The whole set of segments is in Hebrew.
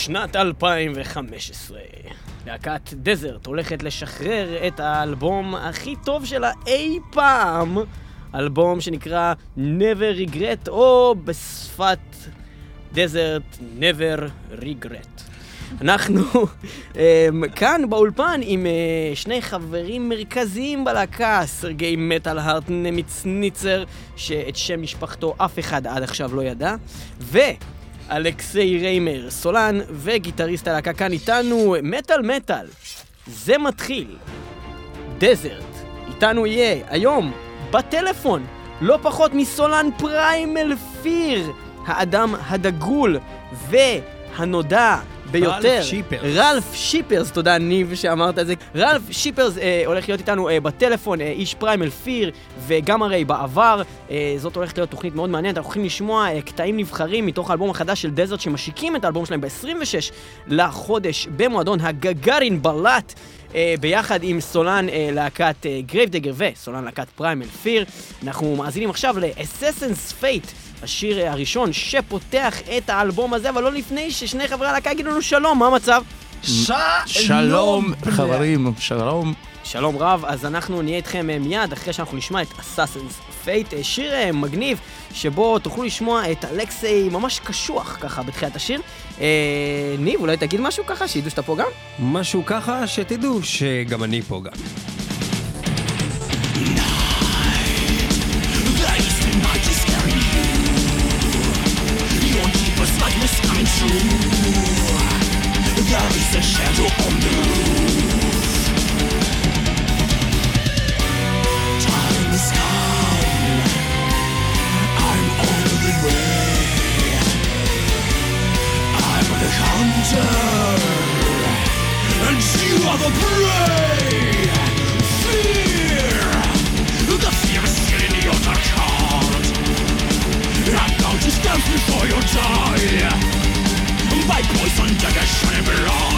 שנת 2015. להקת Desert הולכת לשחרר את האלבום הכי טוב שלה אי פעם, אלבום שנקרא Never Regret, או בשפת Desert Never Regret. אנחנו אמ, כאן באולפן עם אה, שני חברים מרכזיים בלהקה, סרגי Metal Heart נמיץ ניצר, שאת שם משפחתו אף אחד עד עכשיו לא ידע, ואלכסי ריימר, סולן וגיטריסט הלהקה כאן איתנו, מטאל מטאל. זה מתחיל. Desert. איתנו יהיה היום, בטלפון, לא פחות מסולן Primal Fear, האדם הדגול והנודע ביותר. רלף שיפרס. רלף שיפרס, תודה ניב שאמרת את זה. רלף שיפרס אה, הולך להיות איתנו אה, בטלפון, אה, איש Primal Fear, וגם הרי בעבר, אה, זאת הולכת להיות תוכנית מאוד מעניינת, אנחנו הולכים לשמוע אה, קטעים נבחרים מתוך האלבום החדש של Desert, שמשיקים את האלבום שלהם ב-26 לחודש במועדון הגגארין בלאט. אה, ביחד עם סולן אה, להקת אה, Grave Digger וסולן להקת Primal Fear. אנחנו מאזינים עכשיו ל-Assassin's Fate, השיר הראשון שפותח את האלבום הזה, אבל לא לפני ששני חברי הלהקה יגידו לנו שלום, מה המצב? שלום, חברים, שלום. שלום רב, אז אנחנו נהיה איתכם אה, מיד אחרי שאנחנו נשמע את Assassin's Fate, אה, שיר אה, מגניב שבו תוכלו לשמוע את אלכסי ממש קשוח ככה בתחילת השיר. אה, ניב, אולי תגיד משהו ככה, שידעו שאתה פה גם? משהו ככה שתדעו שגם אני פה גם. truth. There is a shadow on the roof. Time come. I'm on the way. I'm the hunter, and you are the prey. Fear. The fear is in your dark heart. I'm before die by poison daggers whenever on.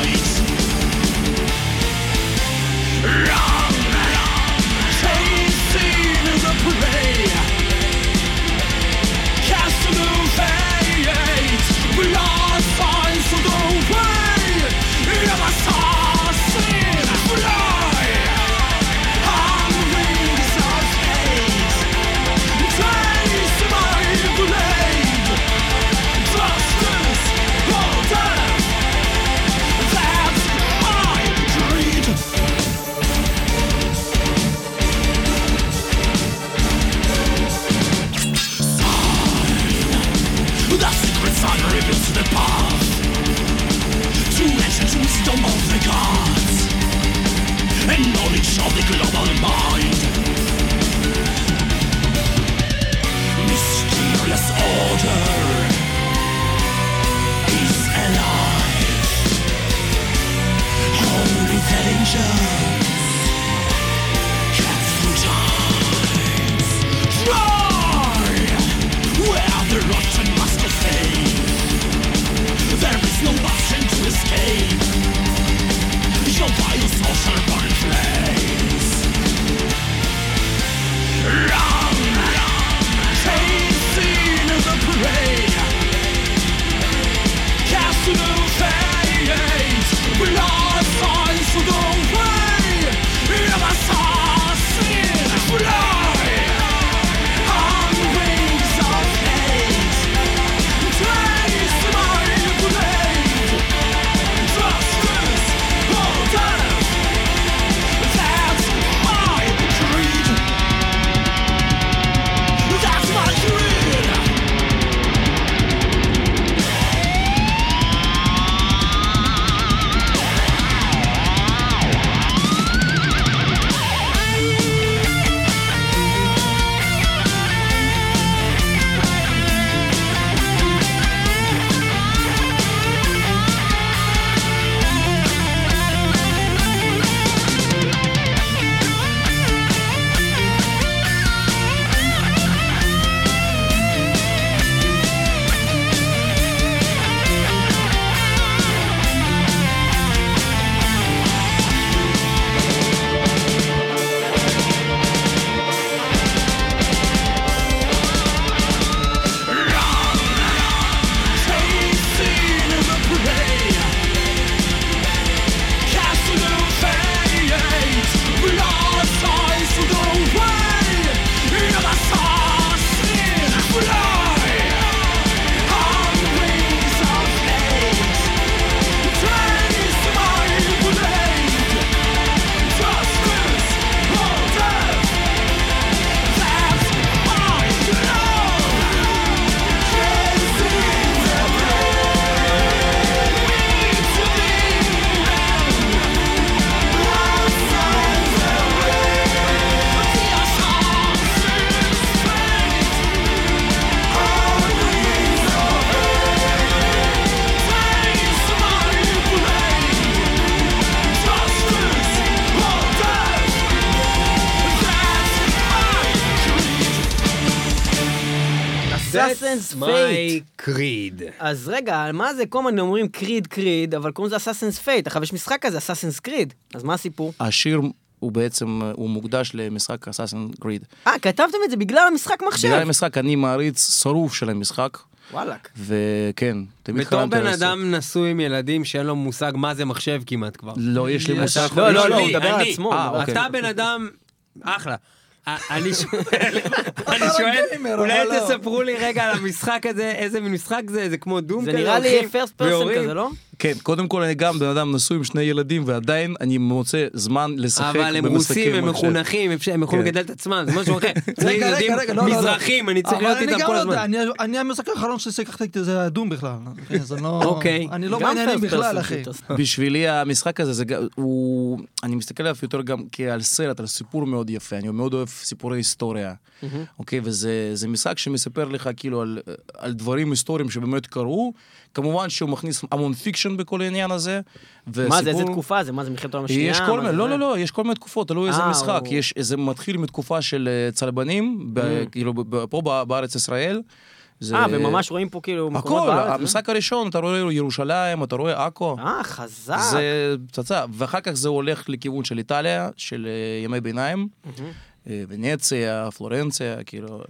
My Fate. Creed. אז רגע, מה זה? כל הזמן אומרים Creed Creed, אבל קוראים לזה Assassin's Fate. עכשיו יש משחק כזה, Assassin's Creed. אז מה הסיפור? השיר הוא בעצם, הוא מוקדש למשחק Assassin's Creed. אה, כתבתם את זה בגלל המשחק מחשב. בגלל המשחק, אני מעריץ שרוף של המשחק, וואלאק. וכן, תמיד בתור חלמתי בן לעשות. אדם נשוי עם ילדים שאין לו מושג מה זה מחשב כמעט כבר. לא, יש לי. מושג. לא, לא, לא, אני, הוא מדבר על. עצמו. אה, מדבר- אוקיי. אתה בן אדם, אחלה. אה, אני שואל, אני שואל, גיימר, אולי לא. תספרו לי רגע על המשחק הזה, איזה מין משחק זה, זה כמו דום זה כזה, נראה לי פרסט פרסון ויורים. כזה, לא? כן, קודם כל אני גם בן אדם נשוי עם שני ילדים, ועדיין אני מוצא זמן לשחק אבל הם רוסים, הם. מחונכים, אפשר- הם יכולים כן. לגדל את עצמם, זה משהו אחר. רגע, ילדים רגע, רגע, לא, לא, לא. מזרחים, אני צריך להיות איתם כל הזמן. אני- המשחק האחרון ששיחקתי איתי זה הדום בכלל. לא... אוקיי. אני לא first בכלל, אחי. בשבילי המשחק הזה, זה, גם- הוא, אני מסתכל עליו יותר גם כעל סרט, על סיפור מאוד יפה, אני מאוד אוהב סיפורי היסטוריה, אוקיי? וזה זה משחק שמספר לך כאילו על, על דברים היסטוריים שבאמת קרו, כמובן שהוא מכניס המון fiction בכל העניין הזה. מה זה, וסיפור- איזה תקופה זה? מה זה, מלחמת העולם השנייה? יש כל מיני? לא, לא, לא, יש כל מיני תקופות, תלוי איזה אה, משחק. הוא- יש, זה מתחיל מתקופה של אה, צלבנים, ב- כאילו ב- פה ב- בארץ ישראל. זה- אה, וממש רואים פה כאילו מקומות הכל, בארץ? אה? המשחק הראשון, אתה רואה ירושלים, אתה רואה עכו. אה, חזק. זה פצצה, ואחר כך זה הולך לכיוון של איטליה, של אה, ימי ביניים, אה, ונציה, פלורנציה, כאילו.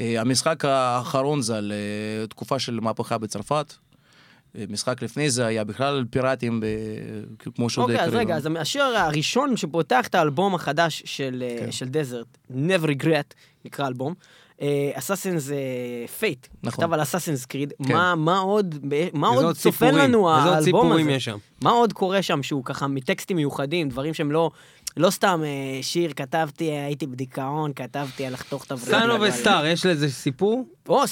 אה, המשחק האחרון זה על אה, תקופה של מהפכה בצרפת. אה, משחק לפני זה היה בכלל פיראטים, ב- כמו שעוד אוקיי, אז רגע. אז השיר הראשון שפותח את האלבום החדש של אה, כן. של Desert, Never Regret, נקרא אלבום. Assassin's Fate, נכון. נכתב על Assassin's Creed, כן. מה מה עוד מה עוד צופן? לנו איזה עוד האלבום סיפורים הזה? יש שם? מה עוד קורה שם שהוא ככה מטקסטים מיוחדים, דברים שהם לא... לא סתם אה, שיר, כתבתי, הייתי בדיכאון, כתבתי על לחתוך את הווריד. Son of Star, יש לזה סיפור? או,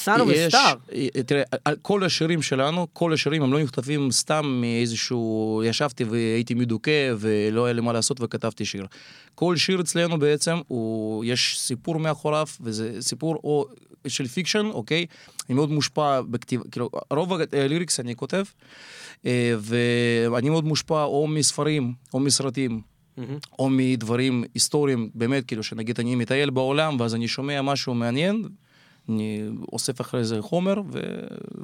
Star. אה, תראה, על- כל השירים שלנו, כל השירים הם לא נכתבים סתם מאיזשהו, ישבתי והייתי מדוכא ולא היה לי מה לעשות וכתבתי שיר. כל שיר אצלנו בעצם, הוא, יש סיפור מאחוריו, וזה סיפור או של fiction, אוקיי? אני מאוד מושפע בכתיב, כאילו, רוב ה lyrics אני כותב, אה, ואני מאוד מושפע או מספרים או מסרטים. או מדברים היסטוריים, באמת, כאילו, שנגיד אני מטייל בעולם, ואז אני שומע משהו מעניין, אני אוסף אחרי זה חומר, ו...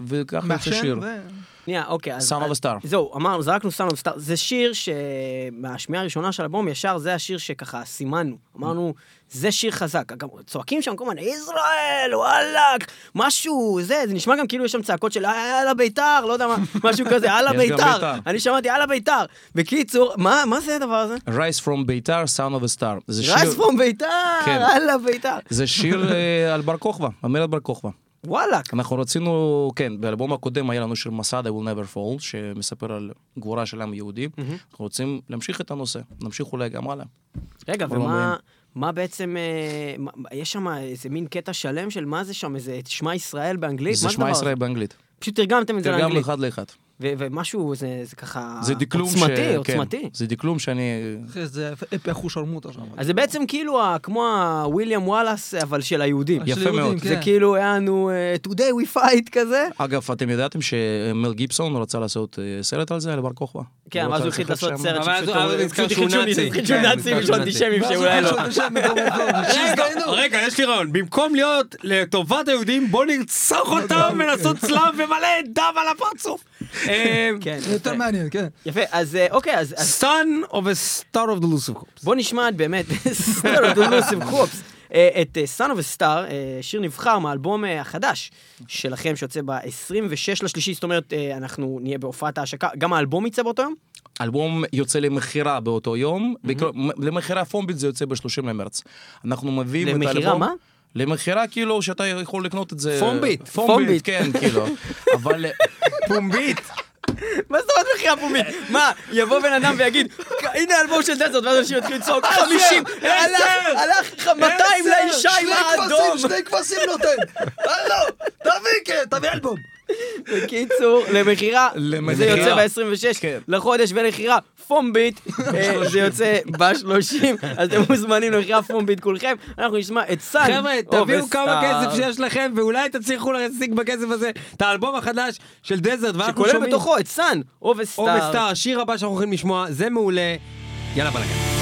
וככה יוצא מעשן, שיר. ו- שנייה, אוקיי. a אז- Star. זהו, אמרנו, זרקנו of a Star. זה שיר שמהשמיעה הראשונה של האלבום, ישר זה השיר שככה סימנו. אמרנו, זה שיר חזק. גם צועקים שם כל הזמן, ישראל, וואלאק, משהו, זה, זה נשמע גם כאילו יש שם צעקות של יאללה ביתר, לא יודע מה, משהו כזה, יאללה ביתר. בית"ר. אני שמעתי, יאללה ביתר. בקיצור, מה מה זה הדבר הזה? Rise from ביתר, Sound of a Star. זה שיר, רייס פרום ביתר. יאללה ביתר. זה שיר אה, על בר כוכבא, מרד בר כוכבא. וואלאק. אנחנו רצינו, כן, באלבום הקודם היה לנו שיר מסד I will never fall, שמספר על גבורה של עם יהודי. אנחנו רוצים להמשיך את הנושא, נמשיך אולי גם הלאה. רגע, ומה... מה בעצם, אה, מה- יש שם איזה מין קטע שלם של מה זה שם, איזה שמע ישראל באנגלית? זה שמע ישראל? באנגלית. פשוט תרגמתם את זה לאנגלית. אחד לאחד. ו- ומשהו, זה, זה ככה... זה דקלום ש... עוצמתי, כן, עוצמתי. זה דקלום שאני... אחי, זה אפי אחושרמוטה שם. אז זה בעצם כאילו ה- כמו הוויליאם וואלאס, אבל של היהודים. של יפה יהודים, מאוד. כן. זה כאילו היה לנו אה, today we fight כזה. אגב, אתם ידעתם שמל גיבסון רצה לעשות אה, סרט על זה, על בר כוכבא? כן, הוא אז הוא החליט לעשות. סרט אבל אז שפשוט שהוא חידשו- נאצי. חידשו נאצים נזכר ושל שהוא אנטישמים ואז שאולי לא. רגע, יש לי רעיון. במקום להיות לטובת היהודים, בוא נרצח אותם ולעשות צלב ומלא דם על הפרצוף. אה, כן, יותר. מעניין, כן. יפה, אז אה, אוקיי, אז Son of a Star of the Lucifer Corps. בוא נשמע את באמת, סטאר אוף דולוסיב קרופס, את סאן אוף סטאר, שיר נבחר מהאלבום אה, החדש שלכם שיוצא ב-26 לשלישי, זאת אומרת, אה, אנחנו נהיה בהופעת ההשקה, גם האלבום יצא באותו יום? אלבום יוצא למכירה באותו יום, למכירה פומבית זה יוצא ב-30 למרץ. אנחנו מביאים את האלבום... למכירה, מה? למכירה כאילו שאתה יכול לקנות את זה... פומבית. פומבית. כן, כאילו. אבל פומבית. מה זאת אומרת מכירה פומבית? מה, יבוא בן אדם ויגיד, הנה האלבום של Desert, ואז אנשים יתחילו לצעוק, 50, הלך, הלך 200 לאישה עם שני האדום. כבשים, שני כבשים נותן. הלו, תביא, כן, תביא אלבום. בקיצור, למכירה, זה. יוצא ב-26 כן. לחודש, ולמכירה פומבית, אה, זה יוצא ב-30, אז אתם מוזמנים למכירה פומבית כולכם, אנחנו נשמע את Son. חבר'ה, תביאו כמה כסף שיש לכם, ואולי תצליחו להשיג בכסף הזה את האלבום החדש של דזרט, ואנחנו שכולל שומעים... בתוכו את סאן, או אובסטאר. בסטאר, השיר הבא שאנחנו הולכים לשמוע, זה מעולה. יאללה בלאגן.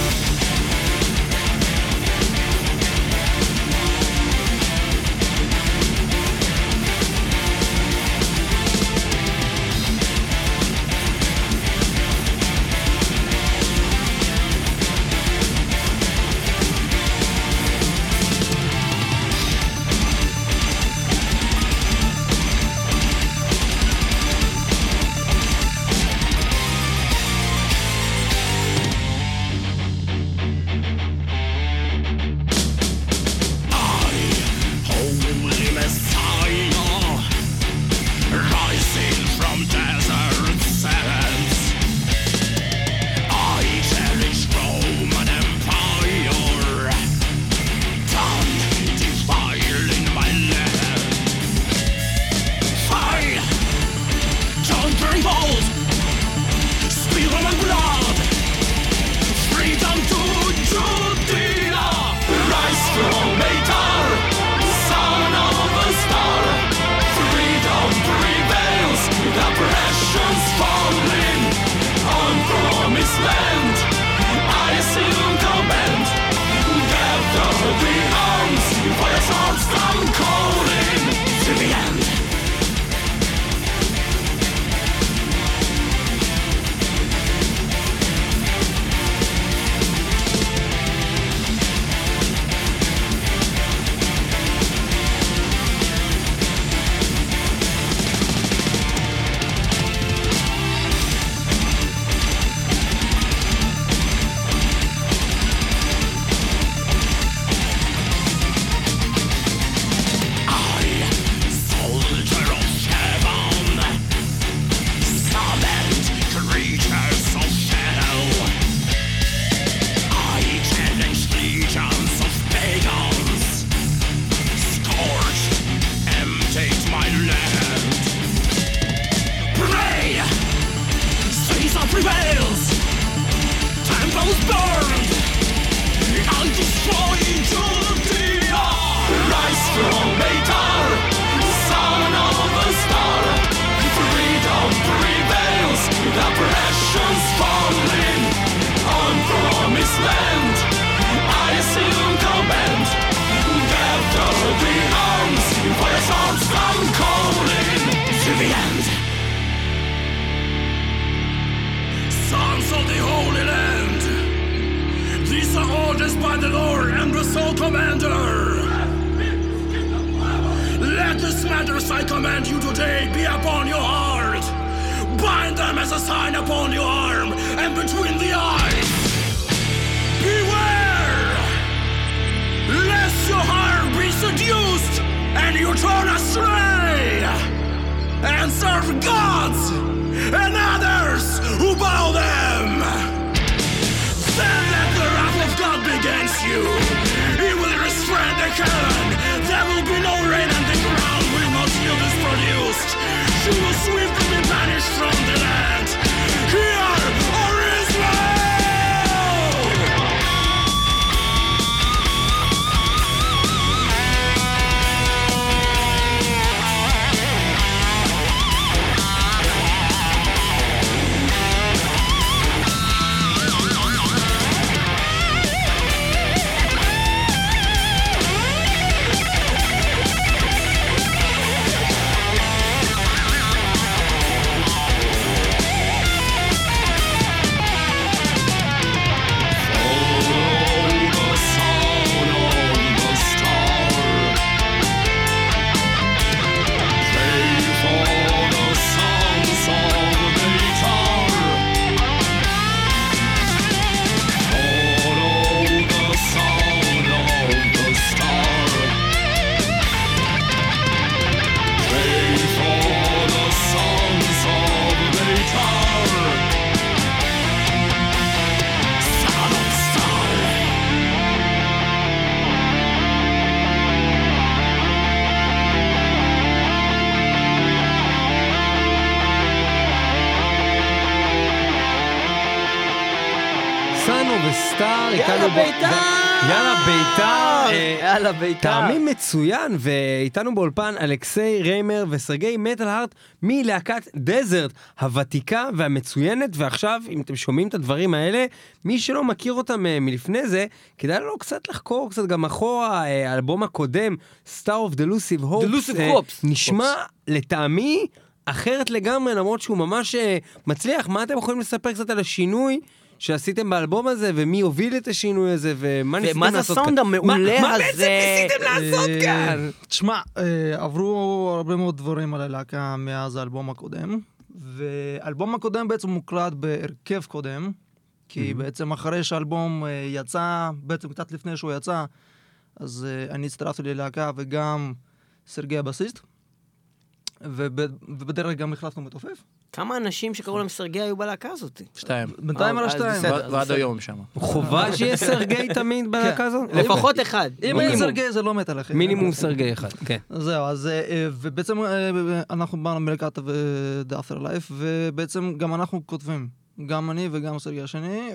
בית"ר. טעמים מצוין, ואיתנו באולפן אלכסיי ריימר וסרגי מטל הארט מלהקת דזרט, הוותיקה והמצוינת, ועכשיו, אם אתם שומעים את הדברים האלה, מי שלא מכיר אותם אה, מלפני זה, כדאי לו קצת לחקור קצת גם אחורה, אה, האלבום הקודם, Star of the Lucive Hopes, Delusive אה, Hopes. נשמע לטעמי אחרת לגמרי, למרות שהוא ממש מצליח. מה אתם יכולים לספר קצת על השינוי? שעשיתם באלבום הזה, ומי הוביל את השינוי הזה, ומה ניסיתם ומה לעשות זה הסאונד כאן? המעולה מה- מה הזה? בעצם ניסיתם לעשות אה, כאן? תשמע, אה, עברו הרבה מאוד דברים על הלהקה מאז האלבום הקודם, והאלבום הקודם בעצם מוקלט בהרכב קודם, כי בעצם אחרי שהאלבום אה, יצא, בעצם קצת לפני שהוא יצא, אז אני הצטרפתי ללהקה וגם סרגי הבסיסט, וב- ובדרך גם החלפנו מתופף. כמה אנשים שקראו להם סרגי היו בלהקה הזאת? שתיים. בינתיים אה, על אז השתיים. בסדר. ועד-. היום שם. חובה שיהיה סרגי תמיד בלהקה הזאת? לפחות אחד. אם אין. סרגי זה לא מת עליכם. מינימום סרגי אחד, כן. זהו, אז אה, אה, ובעצם אה, אנחנו באנו מלהקת The Afterlife, ובעצם גם אנחנו כותבים. גם אני וגם סרגי השני,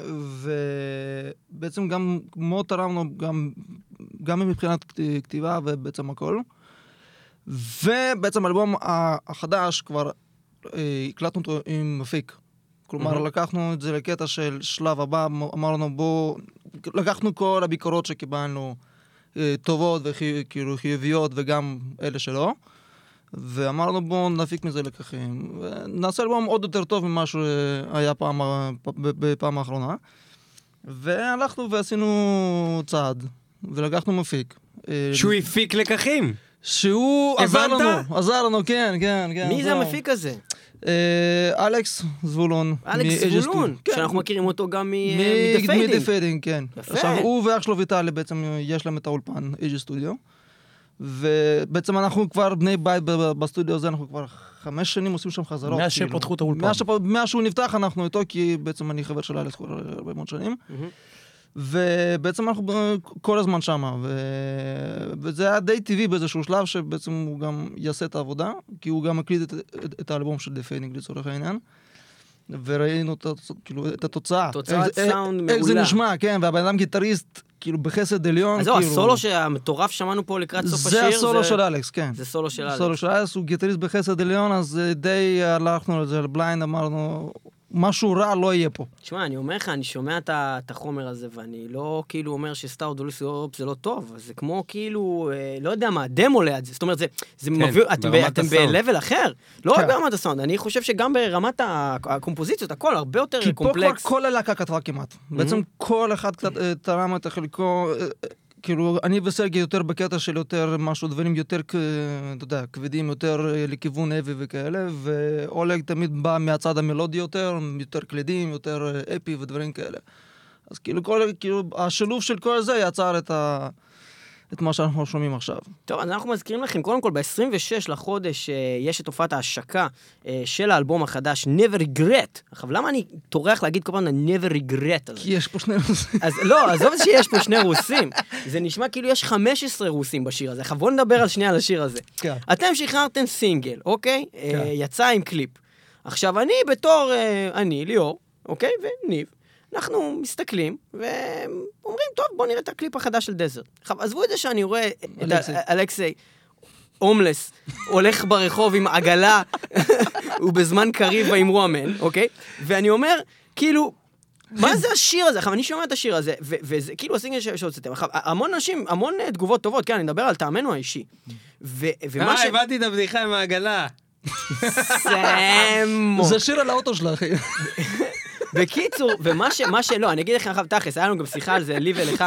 ובעצם גם מאוד תרמנו, גם, גם מבחינת כת- כתיבה ובעצם הכל. ובעצם האלבום החדש כבר אה, הקלטנו אותו עם מפיק. כלומר, לקחנו את זה לקטע של שלב הבא, אמ- אמרנו בואו, לקחנו כל הביקורות שקיבלנו, אה, טובות וכאילו חיוביות וגם אלה שלא, ואמרנו בואו נפיק מזה לקחים, ונעשה אלבום עוד יותר טוב ממה שהיה פעם, בפעם האחרונה. והלכנו ועשינו צעד, ולקחנו מפיק. אה, שהוא הפיק לקחים. שהוא עזר? לנו, עזר לנו, כן, כן, כן. מי זה. המפיק הזה? אה, אלכס זבולון. אלכס זבולון. כן. שאנחנו מכירים אותו גם מ-The מ-The Fading. כן. יפה. עכשיו, הוא ואח שלו ויטלי בעצם יש להם את האולפן, אייג'י סטודיו. ובעצם אנחנו כבר בני בית בסטודיו הזה, אנחנו כבר חמש שנים עושים שם חזרות. מאז כאילו. שפתחו את האולפן. מאז שהוא נפתח אנחנו איתו, כי בעצם אני חבר של אלכס כבר הרבה מאוד שנים. ובעצם אנחנו כל הזמן שמה, ו... וזה היה די טבעי באיזשהו שלב שבעצם הוא גם יעשה את העבודה, כי הוא גם הקליט את, את, את האלבום של The Fading לצורך העניין. וראינו את, כאילו, את התוצאה. תוצאת איך זה- סאונד איך זה מעולה. נשמע, כן, והבן אדם גיטריסט, כאילו בחסד עליון. אז זהו, כאילו, הסולו המטורף שמענו פה לקראת סוף השיר, זה הסולו של אלכס, כן. זה סולו של אלכס. סולו של אלכס, הוא גיטריסט בחסד עליון, אז אה, די הלכנו על זה, על blind, אמרנו, משהו רע לא יהיה פה. תשמע, אני אומר לך, אני שומע את את החומר הזה, ואני לא כאילו אומר שסטאר דוליס אופ זה לא טוב, זה כמו כאילו, אה, לא יודע מה, דמו ליד זה. זאת אומרת, זה, זה מביא, אתם, ב- ברמת אתם. ב-level אחר. לא רק כן. ברמת הסאונד, אני חושב שגם ברמת ה- הקומפוזיציות, הכל הרבה יותר כי פה כבר קומפלקס. כל הלהקה כתבה כמעט. בעצם כל אחד קצת אה, תרם את חלקו, אה, כאילו, אני וסרגי יותר בקטע של יותר משהו, דברים יותר, אתה יודע, כבדים, יותר אה, לכיוון אבי וכאלה, ואולג תמיד בא מהצד המלודי יותר, יותר קלידים, יותר אה, אפי ודברים כאלה. אז כאילו, כל, כאילו, השילוב של כל זה יצר את, ה, את מה שאנחנו שומעים עכשיו. טוב, אז אנחנו מזכירים לכם, קודם כל, ב-26 לחודש אה, יש את הופעת ההשקה אה, של האלבום החדש, Never Regret. עכשיו, למה אני טורח להגיד כל פעם Never Regret הזה? כי יש פה שני נושאים. אז לא, עזוב שיש פה שני רוסים. זה נשמע כאילו יש 15 רוסים בשיר הזה. עכשיו בואו נדבר על שנייה על השיר הזה. כן. אתם שחררתם סינגל, אוקיי? אה, יצא עם קליפ. עכשיו, אני בתור, אני, ליאור, אוקיי? וניב, אנחנו מסתכלים ואומרים, טוב, בואו נראה את הקליפ החדש של Desert. עכשיו, עזבו את זה שאני רואה את אלכסי. ה- אלכסי. הומלס, הולך ברחוב עם עגלה, הוא בזמן קריב ויאמרו אמן, אוקיי? ואני אומר, כאילו, מה זה השיר הזה? עכשיו, אני שומע את השיר הזה, וזה כאילו הסינגל שהוצאתם. עכשיו, המון אנשים, המון אה, תגובות טובות, כן, אני מדבר על טעמנו האישי. ומה אה, ש... הבנתי את הבדיחה עם העגלה. סמו. זה שיר על האוטו שלך, אחי. בקיצור, ומה ש... מה שלא, אני אגיד לכם עכשיו תכלס, היה לנו גם שיחה על זה, לי ולך,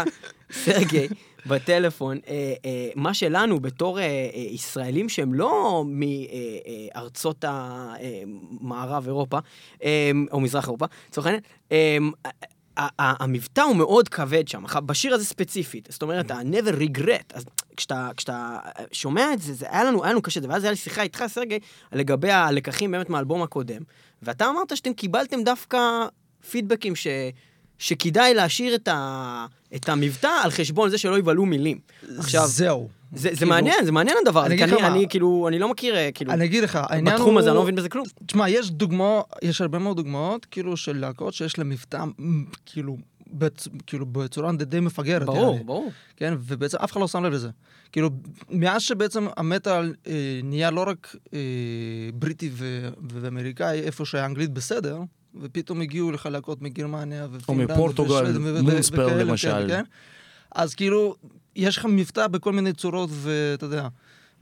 סרגי, בטלפון. אה, אה, מה שלנו, בתור אה, אה, ישראלים שהם לא מארצות המערב אירופה, אה, או מזרח אירופה, לצורך העניין, אה, המבטא הוא מאוד כבד שם, בשיר הזה ספציפית, זאת אומרת, ה-never regret, אז כשאתה, כשאתה שומע את זה, זה היה לנו, היה לנו קשה, ואז היה לי שיחה איתך, סרגי, לגבי הלקחים באמת מהאלבום הקודם, ואתה אמרת שאתם קיבלתם דווקא פידבקים ש, שכדאי להשאיר את, ה, את המבטא על חשבון זה שלא יבלעו מילים. עכשיו, זהו. זה, זה כאילו, מעניין, זה מעניין הדבר הזה, אני כי אני. אני כאילו, אני לא מכיר, אה, כאילו, אני אגיד לך, העניין הוא... בתחום הזה אני לא מבין בזה כלום. תשמע, יש דוגמאות, יש הרבה מאוד דוגמאות, כאילו, של להקות שיש להם מבטא, כאילו, בצ, כאילו, בצורה די מפגרת. ברור, יעני. ברור. כן, ובעצם אף אחד לא שם לב לזה. כאילו, מאז שבעצם המטאל אה, נהיה לא רק אה, בריטי ו- ואמריקאי, איפה שהאנגלית בסדר, ופתאום הגיעו לך להקות מגרמניה ופינלנד מפורטוגל, ושוודן ו- ו- מונספר וכאלה, למשל. כן? אז כאילו, יש לך מבטא בכל מיני צורות, ואתה יודע,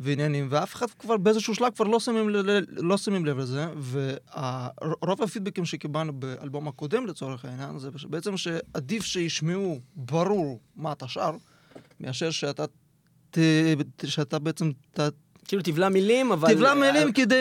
ועניינים, ואף אחד כבר באיזשהו שלב כבר לא שמים, ל- לא שמים לב לזה, ורוב הפידבקים שקיבלנו באלבום הקודם לצורך העניין, זה בעצם שעדיף שישמעו ברור מה אתה שר, מאשר שאתה, ת, שאתה בעצם ת, כאילו תבלע מילים, אבל... תבלע מילים כדי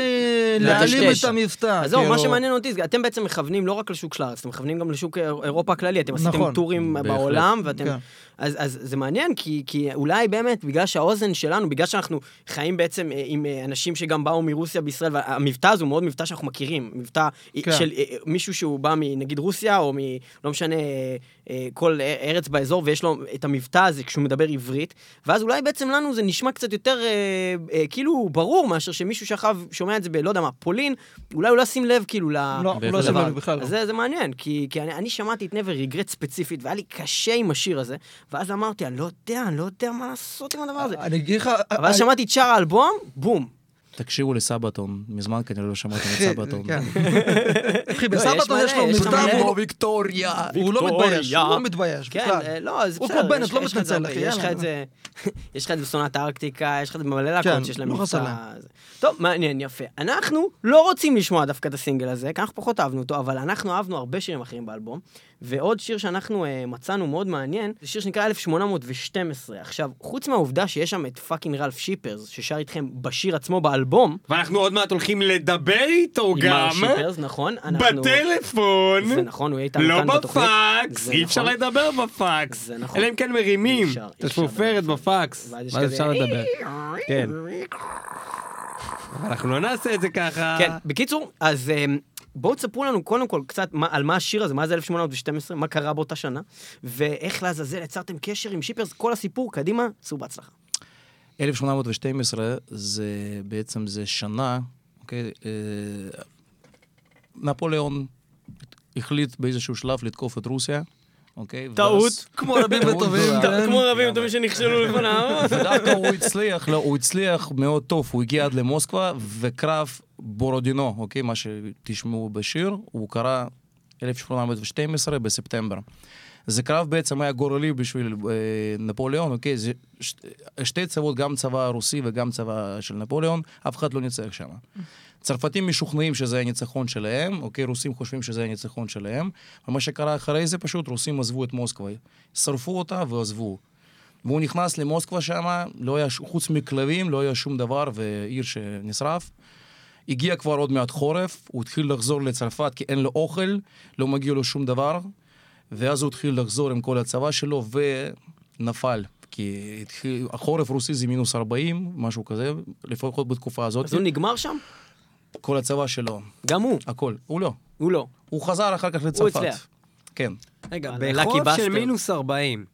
לטשטש. להעלים את המבטא. אז זהו, מה כאילו. שמעניין אותי, אתם בעצם מכוונים לא רק לשוק של הארץ, אתם מכוונים גם לשוק אירופה הכללי, אתם עשיתם נכון. טורים בהחלט. בעולם, ואתם... כן. אז, אז זה מעניין, כי, כי אולי באמת, בגלל שהאוזן שלנו, בגלל שאנחנו חיים בעצם אה, עם אה, אנשים שגם באו מרוסיה בישראל, והמבטא הזה הוא מאוד מבטא שאנחנו מכירים, מבטא כן. של אה, מישהו שהוא בא מנגיד רוסיה, או מ... לא משנה, אה, אה, כל ארץ באזור, ויש לו את המבטא הזה כשהוא מדבר עברית, ואז אולי בעצם לנו זה נשמע קצת יותר אה, אה, כאילו ברור, מאשר שמישהו שאחריו שומע את זה ב... לא יודע מה, פולין, אולי הוא לא ישים לב כאילו ל... לא, לא בהחלט. שמים לדבר. לב בכלל. לא. זה, זה מעניין, כי, כי אני, אני שמעתי את never regret ספציפית, והיה לי קשה עם השיר הזה, ואז אמרתי, אני לא יודע, אני לא יודע מה לעשות עם הדבר הזה. אני אגיד לך... אבל אז שמעתי את שאר האלבום, בום. תקשיבו לסבתון, מזמן כנראה לא שמעתם את סבתון. כן. אחי, לא, יש בסבתון יש לו מלא. והוא- ויקטוריה! הוא לא מתבייש. הוא לא מתבייש כן, בכלל. אה, לא, הוא. כמו בנט, לא מתנצל, אחי, יש לך. את זה, יש לך את זה בסונת הארקטיקה, יש לך את זה במלא כן, להקות שיש להם לא. להם. זה. טוב, מעניין, יפה. אנחנו לא רוצים לשמוע דווקא את הסינגל הזה, כי אנחנו פחות אהבנו אותו, אבל אנחנו אהבנו הרבה שירים אחרים באלבום. ועוד שיר שאנחנו אה, מצאנו מאוד מעניין, זה שיר שנקרא 1812. עכשיו, חוץ מהעובדה שיש שם את פאקינג רלף שיפרס, ששר איתכם בשיר עצמו באלבום, ואנחנו עוד מעט הולכים לדבר איתו עם גם. מר שיפרס, נכון? אנחנו- בטלפון. זה נכון, הוא יהיה איתנו לא כאן בתוכנית. בפקס, זה אי אפשר נכון. לדבר בפקס. זה נכון. אלא אם כן מרימים את השפופרת לדבר בפקס. ואז אפשר לדבר. כן. אנחנו לא נעשה את זה ככה. כן, בקיצור, אז אמ, בואו תספרו לנו קודם כל קצת מה, על מה השיר הזה, מה זה 1812, מה קרה באותה שנה, ואיך לעזאזל יצרתם קשר עם שיפרס, כל הסיפור, קדימה, צאו בהצלחה. 1812 זה בעצם זה שנה, אוקיי, אה, נפוליאון החליט באיזשהו שלב לתקוף את רוסיה, אוקיי? טעות. כמו רבים וטובים. כמו רבים טובים שנכשלו לפניו. ודווקא הוא הצליח, לא, הוא הצליח מאוד טוב, הוא הגיע עד למוסקבה, וקרב בורודינו, אוקיי, מה שתשמעו בשיר, הוא קרה 1812 בספטמבר. זה קרב בעצם היה גורלי בשביל אה, נפוליאון, אוקיי? זה ש, שתי צבאות, גם צבא רוסי וגם צבא של נפוליאון, אף אחד לא ניצח שם. צרפתים משוכנעים שזה הניצחון שלהם, אוקיי? רוסים חושבים שזה הניצחון שלהם, ומה שקרה אחרי זה פשוט רוסים עזבו את מוסקבה, שרפו אותה ועזבו. והוא נכנס למוסקבה שם, לא היה, חוץ מכלבים, לא היה שום דבר, ועיר שנשרף. הגיע כבר עוד מעט חורף, הוא התחיל לחזור לצרפת כי אין לו אוכל, לא מגיע לו שום דבר, ואז הוא התחיל לחזור עם כל הצבא שלו ונפל. כי התחיל, החורף רוסי זה מינוס 40, משהו כזה, לפחות בתקופה הזאת. אז הוא נגמר שם? כל הצבא שלו, גם הוא. הכל. הוא לא. הוא לא. הוא חזר אחר כך לצרפת. הצליח. כן. רגע, בחורף של. מינוס 40,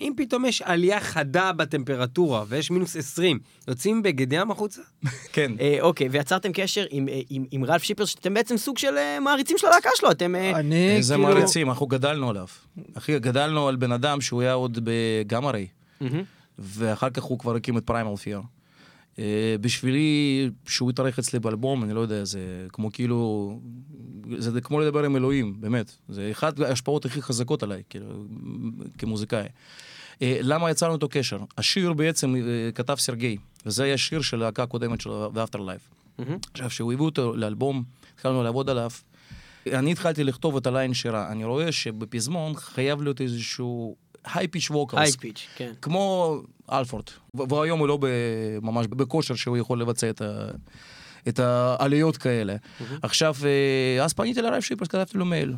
אם פתאום יש עלייה חדה בטמפרטורה ויש מינוס 20, יוצאים בגד ים החוצה? כן. אה, אוקיי, ויצרתם קשר עם, אה, עם, עם רלף שיפר, שאתם בעצם סוג של אה, מעריצים של הלהקה שלו, אתם... אני איזה כאילו... מעריצים, אנחנו גדלנו עליו. אחי, גדלנו על בן אדם שהוא היה עוד מהמם. ואחר כך הוא כבר הקים את פריימל פייר. בשבילי, שהוא התארח אצלי באלבום, אני לא יודע, זה כמו כאילו... זה כמו לדבר עם אלוהים, באמת. זה אחת ההשפעות הכי חזקות עליי, כאילו, כמוזיקאי. אה, למה יצרנו איתו קשר? השיר בעצם אה, כתב סרגי, וזה היה שיר של להקה הקודמת שלו, The Afterlife. עכשיו, כשהוא הביא אותו לאלבום, התחלנו לעבוד עליו. אני התחלתי לכתוב את ה line שירה. אני רואה שבפזמון חייב להיות איזשהו high pitch high vocals. pitch, כן. כמו הלפורד. והיום הוא לא ממש בכושר שהוא יכול לבצע את, ה- את העליות כאלה. עכשיו, אה, אז פניתי לרלף שיפרס, כתבתי לו מייל.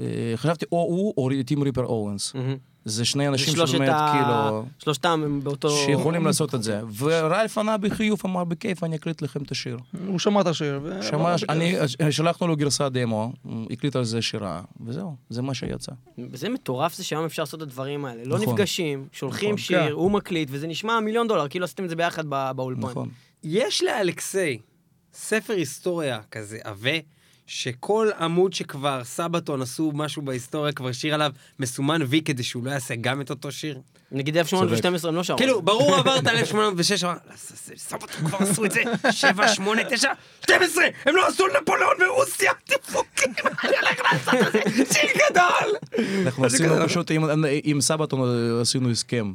אה, חשבתי או הוא או טים ריפר אוונס. מהמם. זה שני אנשים שבאמת, ה- כאילו... שלושתם הם באותו... שיכולים לעשות את זה. ורלף ענה בחיוב, אמר בכיף, אני אקליט לכם את השיר. הוא שמע את השיר. ו- שמע, אני, שלחנו לו גרסה דמו, הוא הקליט על זה שירה, וזהו, זה מה שיצא. זה מטורף זה שהיום אפשר לעשות את הדברים האלה. לא נכון. נפגשים, שולחים נכון. שיר, כן. הוא מקליט, וזה נשמע מיליון דולר, כאילו עשיתם את זה ביחד באולפן. נכון. יש לאלכסיי ספר היסטוריה כזה עבה, שכל עמוד שכבר Sabaton עשו משהו בהיסטוריה, כבר שיר עליו מסומן וי כדי שהוא לא יעשה גם את אותו שיר. נגיד 1812 הם לא שרו. כאילו, ברור עברת 1806, אמר, סבתון כבר עשו את זה, 7, 8, 9, 12, הם לא עשו נפוליאון ברוסיה, דפוקים, אני הולך לעשות את זה, שיר גדול! אנחנו עשינו פשוט, עם- עם סבתון עשינו הסכם.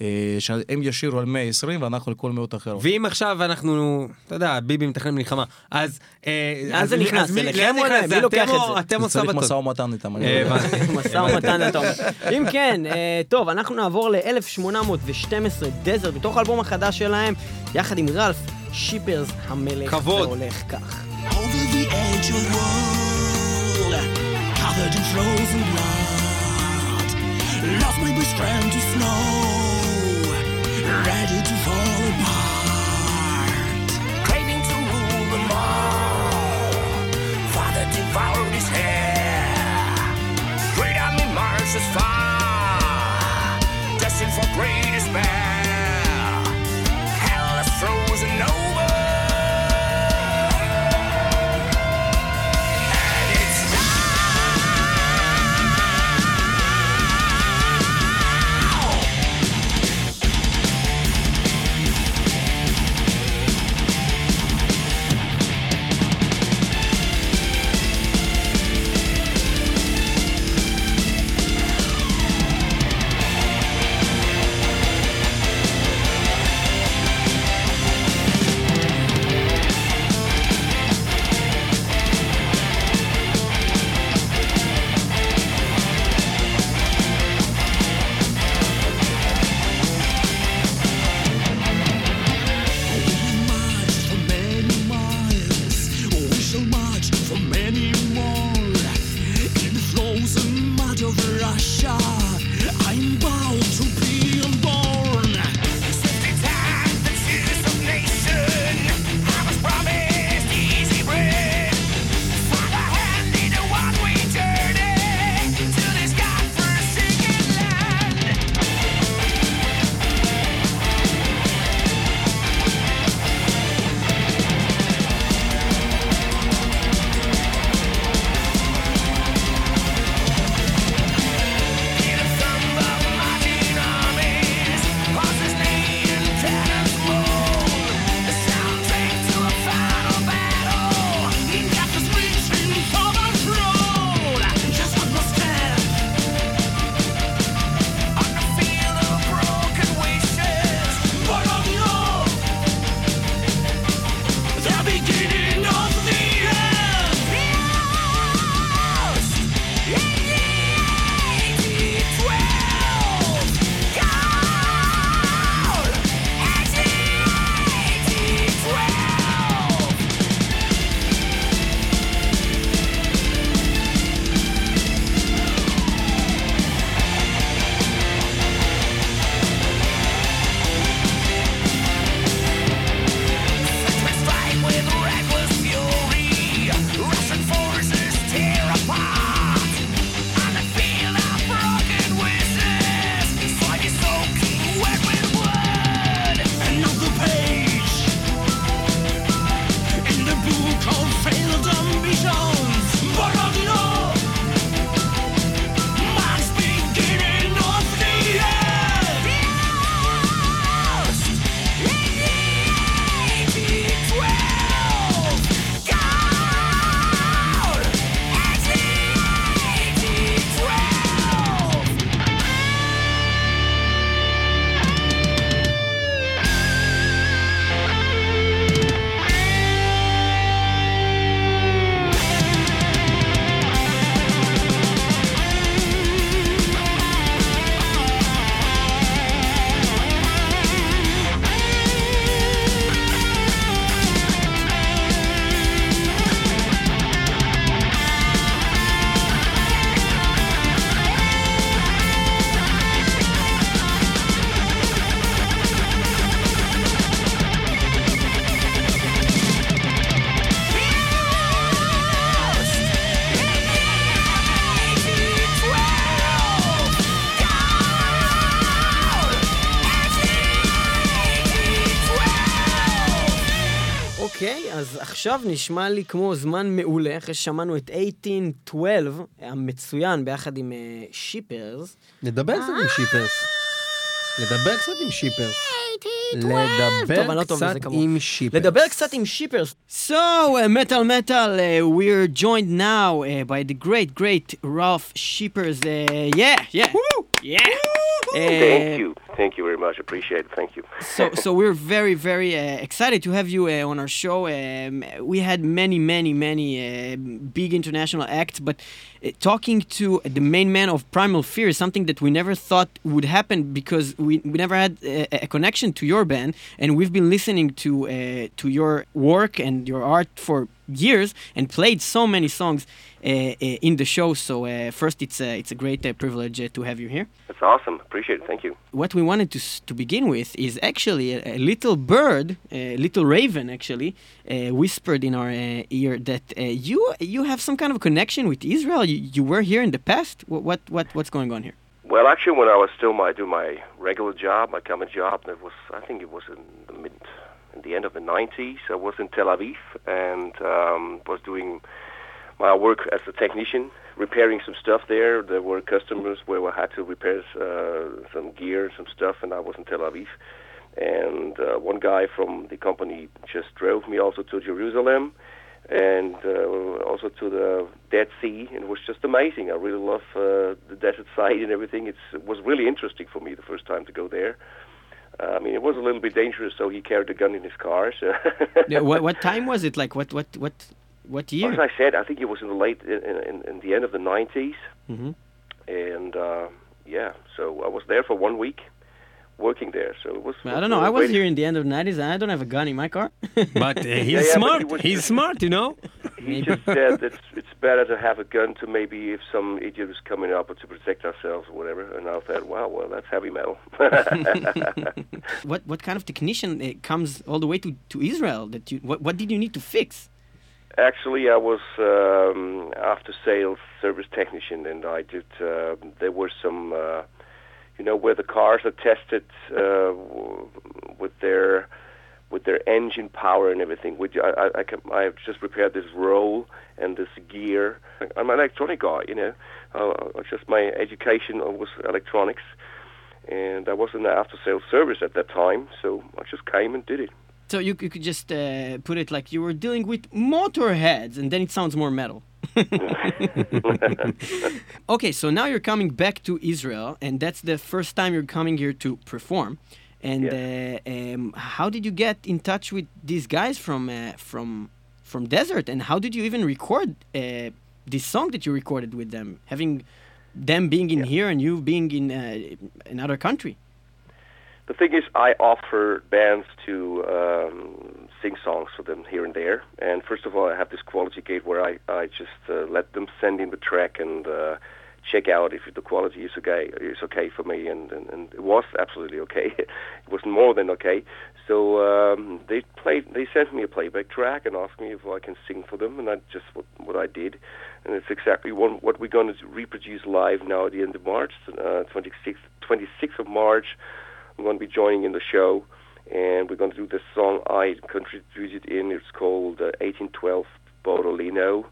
אה, שהם ישירו על 120 ואנחנו על כל מאות אחרות. ואם עכשיו אנחנו, אתה יודע, ביבי מתכנן מלחמה, אז... אה, לאן אז זה נכנס? אליכם או? זה מי לוקח את זה? אתם או צריך? משא ומתן איתם. אה. משא ומתן אתה אומר. אם כן, טוב, אנחנו נעבור ל-1812 דזרט, מתוך האלבום החדש שלהם, יחד עם רלף שיפרס המלך. כבוד. זה הולך כך. Over the edge of the world, covered in frozen blood, lost my best friend to snow, ready to fall apart, craving to rule them all. עכשיו נשמע לי כמו זמן מעולה, אחרי ששמענו את 1812 המצוין ביחד עם אה, שיפרס. נדבר קצת עם שיפרס. לדבר קצת עם שיפרס. לדבר לא קצת. עם שיפרס. לדבר קצת עם שיפרס. So, uh, metal metal, uh, we're joined now uh, by the great, great Ralph Shippers. Uh, yeah, yeah, yeah. Thank you. Thank you very much. Appreciate it. Thank you. so, so we're very, very uh, excited to have you uh, on our show. Um, we had many, many, many uh, big international acts, but uh, talking to the main man of Primal Fear is something that we never thought would happen because we, we never had uh, a connection to your band, and we've been listening to uh, to your work and your art for years and played so many songs uh, uh, in the show. So uh, first, it's a, it's a great uh, privilege uh, to have you here That's awesome. Appreciate it. Thank you. what we wanted to to begin with is actually a, a little bird, a little raven actually, uh, whispered in our uh, ear that uh, you you have some kind of connection with Israel. You, you were here in the past. What, what what what's going on here? Well, actually, when I was still my do my regular job, my common job, that was I think it was in the mid, in the end of the '90s. I was in Tel Aviv and um, was doing my work as a technician, repairing some stuff there. There were customers where I had to repair uh, some gear some stuff, and I was in Tel Aviv. And uh, one guy from the company just drove me also to Jerusalem and uh, also to the Dead Sea, and it was just amazing. I really love uh, the desert side and everything. It's, it was really interesting for me the first time to go there. I mean, it was a little bit dangerous, so he carried a gun in his car. So Yeah, what what time was it? Like what what what what year? as? I said, I think it was in the late, in, in, in the end of the 90s, hmm and uh, yeah, so I was there for one week, working there. So it was. I don't know. I was great here in the end of the 90s and I don't have a gun in my car. But uh, he's yeah, but smart. he was- he's smart, you know? He just said that it's better to have a gun to maybe if some idiot is coming up or to protect ourselves or whatever. And I thought, wow, well, that's heavy metal. what what kind of technician uh, comes all the way to, to Israel? That you what what did you need to fix? Actually, I was um, after sales service technician, and I did. Uh, there were some, uh, you know, where the cars are tested uh, with their with their engine power and everything. Which I, I, I, can, I have just prepared this roll and this gear. I'm an electronic guy, you know. Uh, just my education was electronics, and I was in the after sales service at that time, so I just came and did it. So you, you could just uh, put it like you were dealing with motorheads, and then it sounds more metal. okay, so now you're coming back to Israel, and that's the first time you're coming here to perform. And uh, um, how did you get in touch with these guys from uh, from from Desert, and how did you even record uh, this song that you recorded with them, having them being in here and you being in uh, another country? The thing is, I offer bands to um, sing songs for them here and there. And first of all, I have this quality gate where I, I just uh, let them send in the track and uh, check out if the quality is okay is okay for me. And, and, and it was absolutely okay. it was more than okay. So um, they played. They sent me a playback track and asked me if I can sing for them, and that's just what, what I did. And it's exactly one, what we're going to reproduce live now at the end of March, uh, 26th, 26th of March. I'm going to be joining in the show, and we're going to do the song I contributed in. It's called uh, 1812 Bodolino,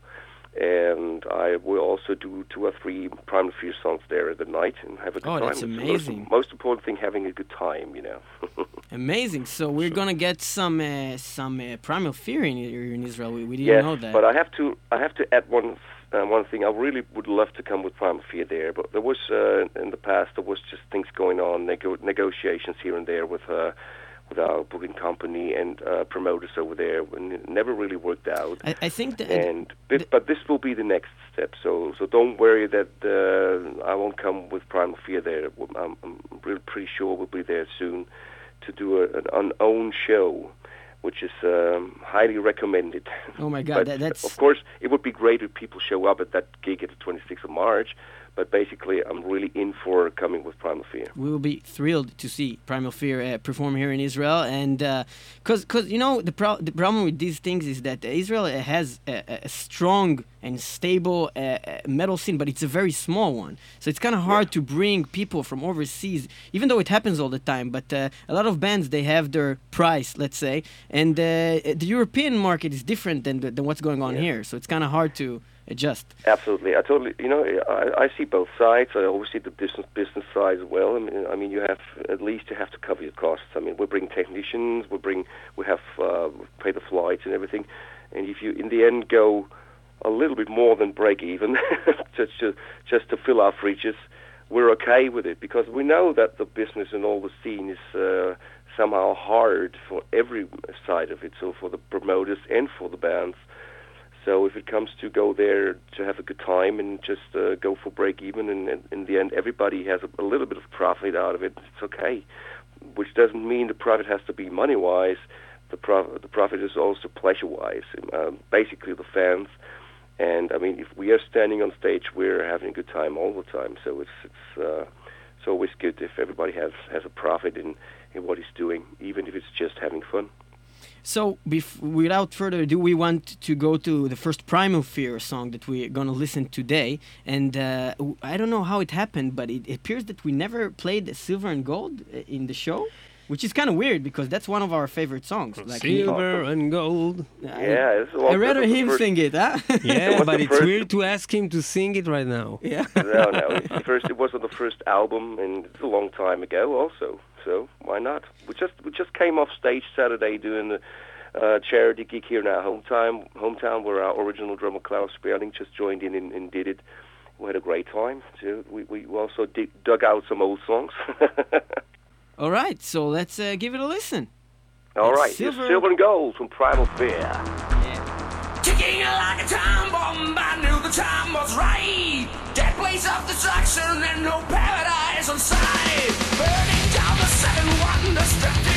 and I will also do two or three Primal Fear songs there at the night and have a good Oh, time. that's amazing. Most, most important thing, having a good time, you know. Amazing. So we're gonna get some uh, some uh, primal fear in in Israel. We, we didn't yes, know that. but I have to I have to add one uh, one thing. I really would love to come with Primal Fear there, but there was uh, in the past there was just things going on, nego- negotiations here and there with uh, with our booking company and uh, promoters over there, and it never really worked out. I, I think that and this, but this will be the next step. So so don't worry that uh, I won't come with Primal Fear there. I'm, I'm really pretty sure we'll be there soon to do a, an unowned show, which is um, highly recommended. Oh my God, that- that's- of course it would be great if people show up at that gig at the 26th of March. But basically, I'm really in for coming with Primal Fear. We will be thrilled to see Primal Fear uh, perform here in Israel, and because because you know the pro- the problem with these things is that Israel has a, a strong and stable uh, uh, metal scene, but it's a very small one. So it's kind of hard to bring people from overseas, even though it happens all the time. But uh, a lot of bands they have their price, let's say, and uh, the European market is different than than what's going on Yeah. here. So it's kind of hard to Absolutely, I totally. You know, I, I see both sides. I always see the business business side as well. I mean, I mean, you have at least you have to cover your costs. I mean, we bring technicians, we bring, we have uh, pay the flights and everything. And if you, in the end, go a little bit more than break even, just to just to fill our fridges, we're okay with it because we know that the business and all the scene is uh, somehow hard for every side of it. So for the promoters and for the bands. So if it comes to go there to have a good time and just uh, go for break even, and, and in the end everybody has a, a little bit of profit out of it, it's okay. Which doesn't mean the profit has to be money wise. The profit the profit is also pleasure wise. Um, basically, the fans. And I mean, if we are standing on stage, we're having a good time all the time. So it's it's uh, it's always good if everybody has has a profit in in what he's doing, even if it's just having fun. So, bef- without further ado, we want to go to the first Primal Fear song that we're going to listen today. And uh, w- I don't know how it happened, but it appears that we never played Silver and Gold uh, in the show, which is kind of weird because that's one of our favorite songs. Like, Silver and gold. I- Yeah, it's, well, I'd rather that was the him first- sing it, huh? Yeah, was but it's first- weird to ask him to sing it right now. yeah. no, no. First. It was on the first album, and it's a long time ago, also. So why not? We just we just came off stage Saturday doing the uh, charity gig here in our hometown, hometown where our original drummer Klaus Sperling just joined in and, and did it. We had a great time. So we we also dig, dug out some old songs. All right, so let's uh, give it a listen. All It's right, here's Silver- Silver and Gold from Primal Fear. Ticking like a time bomb, I knew the time was right. That place of destruction and no paradise on sight. Burning and wonderstruck.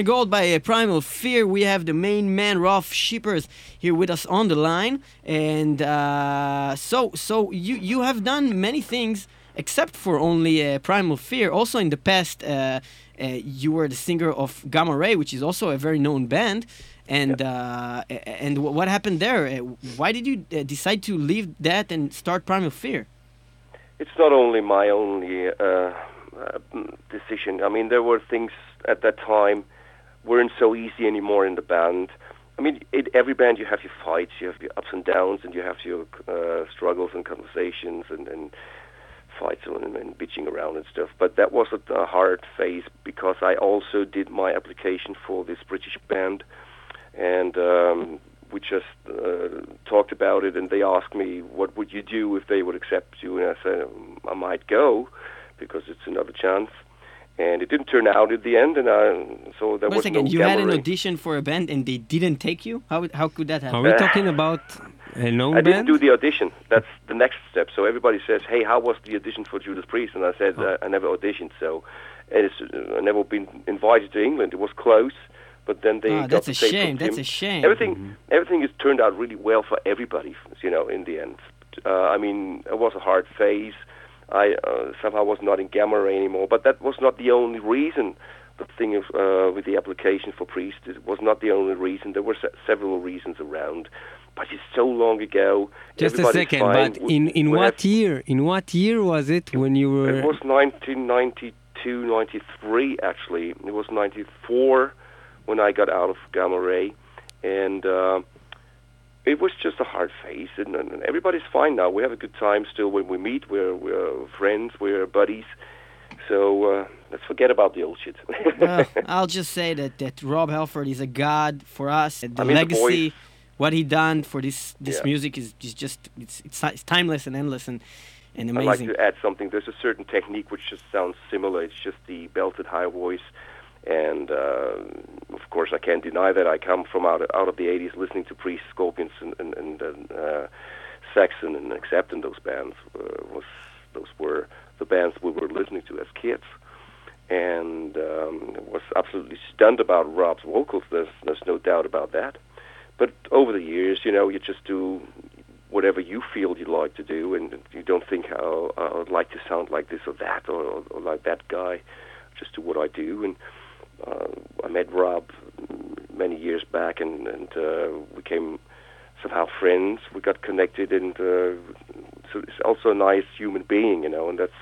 And Gold by uh, Primal Fear. We have the main man, Rolf Shippers, here with us on the line. And uh, so, so you you have done many things except for only uh, Primal Fear. Also, in the past, uh, uh, you were the singer of Gamma Ray, which is also a very known band. And uh, and wh- what happened there? Why did you decide to leave that and start Primal Fear? It's not only my only uh, decision. I mean, there were things at that time weren't so easy anymore in the band. I mean, in every band you have your fights, you have your ups and downs, and you have your uh, struggles and conversations and, and fights and, and bitching around and stuff. But that was a, a hard phase because I also did my application for this British band, and um, we just uh, talked about it, and they asked me, "What would you do if they would accept you?" And I said, um, "I might go because it's another chance." And it didn't turn out at the end, and I, so there Wait a was second, no you had an audition for a band and they didn't take you? How how could that happen? Are we talking about a known I band? didn't do the audition. That's the next step. So everybody says, "Hey, how was the audition for Judas Priest?" And I said, Oh. uh, "I never auditioned, so it's uh, I never been invited to England. It was close, but then they Ah, got that's the a same shame. That's a shame. Everything everything has turned out really well for everybody. You know, in the end. Uh, I mean, it was a hard phase. I uh, somehow was not in Gamma Ray anymore, but that was not the only reason. The thing of, uh, with the application for Priest it was not the only reason. There were se- several reasons around, but it's so long ago. Just a second, fine. but We- in, in what year? In what year was it when you were? It was 1992, 93 actually. It was 94 when I got out of Gamma Ray, and uh, it was just a hard phase. And, and everybody's fine now. We have a good time still when we meet. We're we're friends. We're buddies. So uh, let's forget about the old shit. well, I'll just say that, that Rob Halford is a god for us. The I mean, legacy, voice- what he done for this this Yeah. music is, is just it's, it's it's timeless and endless and and amazing. I'd like to add something. There's a certain technique which just sounds similar. It's just the belted high voice, and uh, of course I can't deny that I come from out of, out of the '80s, listening to Priest, Scorpions, and and, and uh, Saxon, and Accepting those bands uh, was those were the bands we were listening to as kids. And um, was absolutely stunned about Rob's vocals. There's there's no doubt about that. But over the years, you know, you just do whatever you feel you like to do, and you don't think how I would like to sound like this or that or, or like that guy. Just do what I do, and uh, I met Rob many years back, and and uh, we became somehow friends. We got connected, and uh, so it's also a nice human being, you know, and that's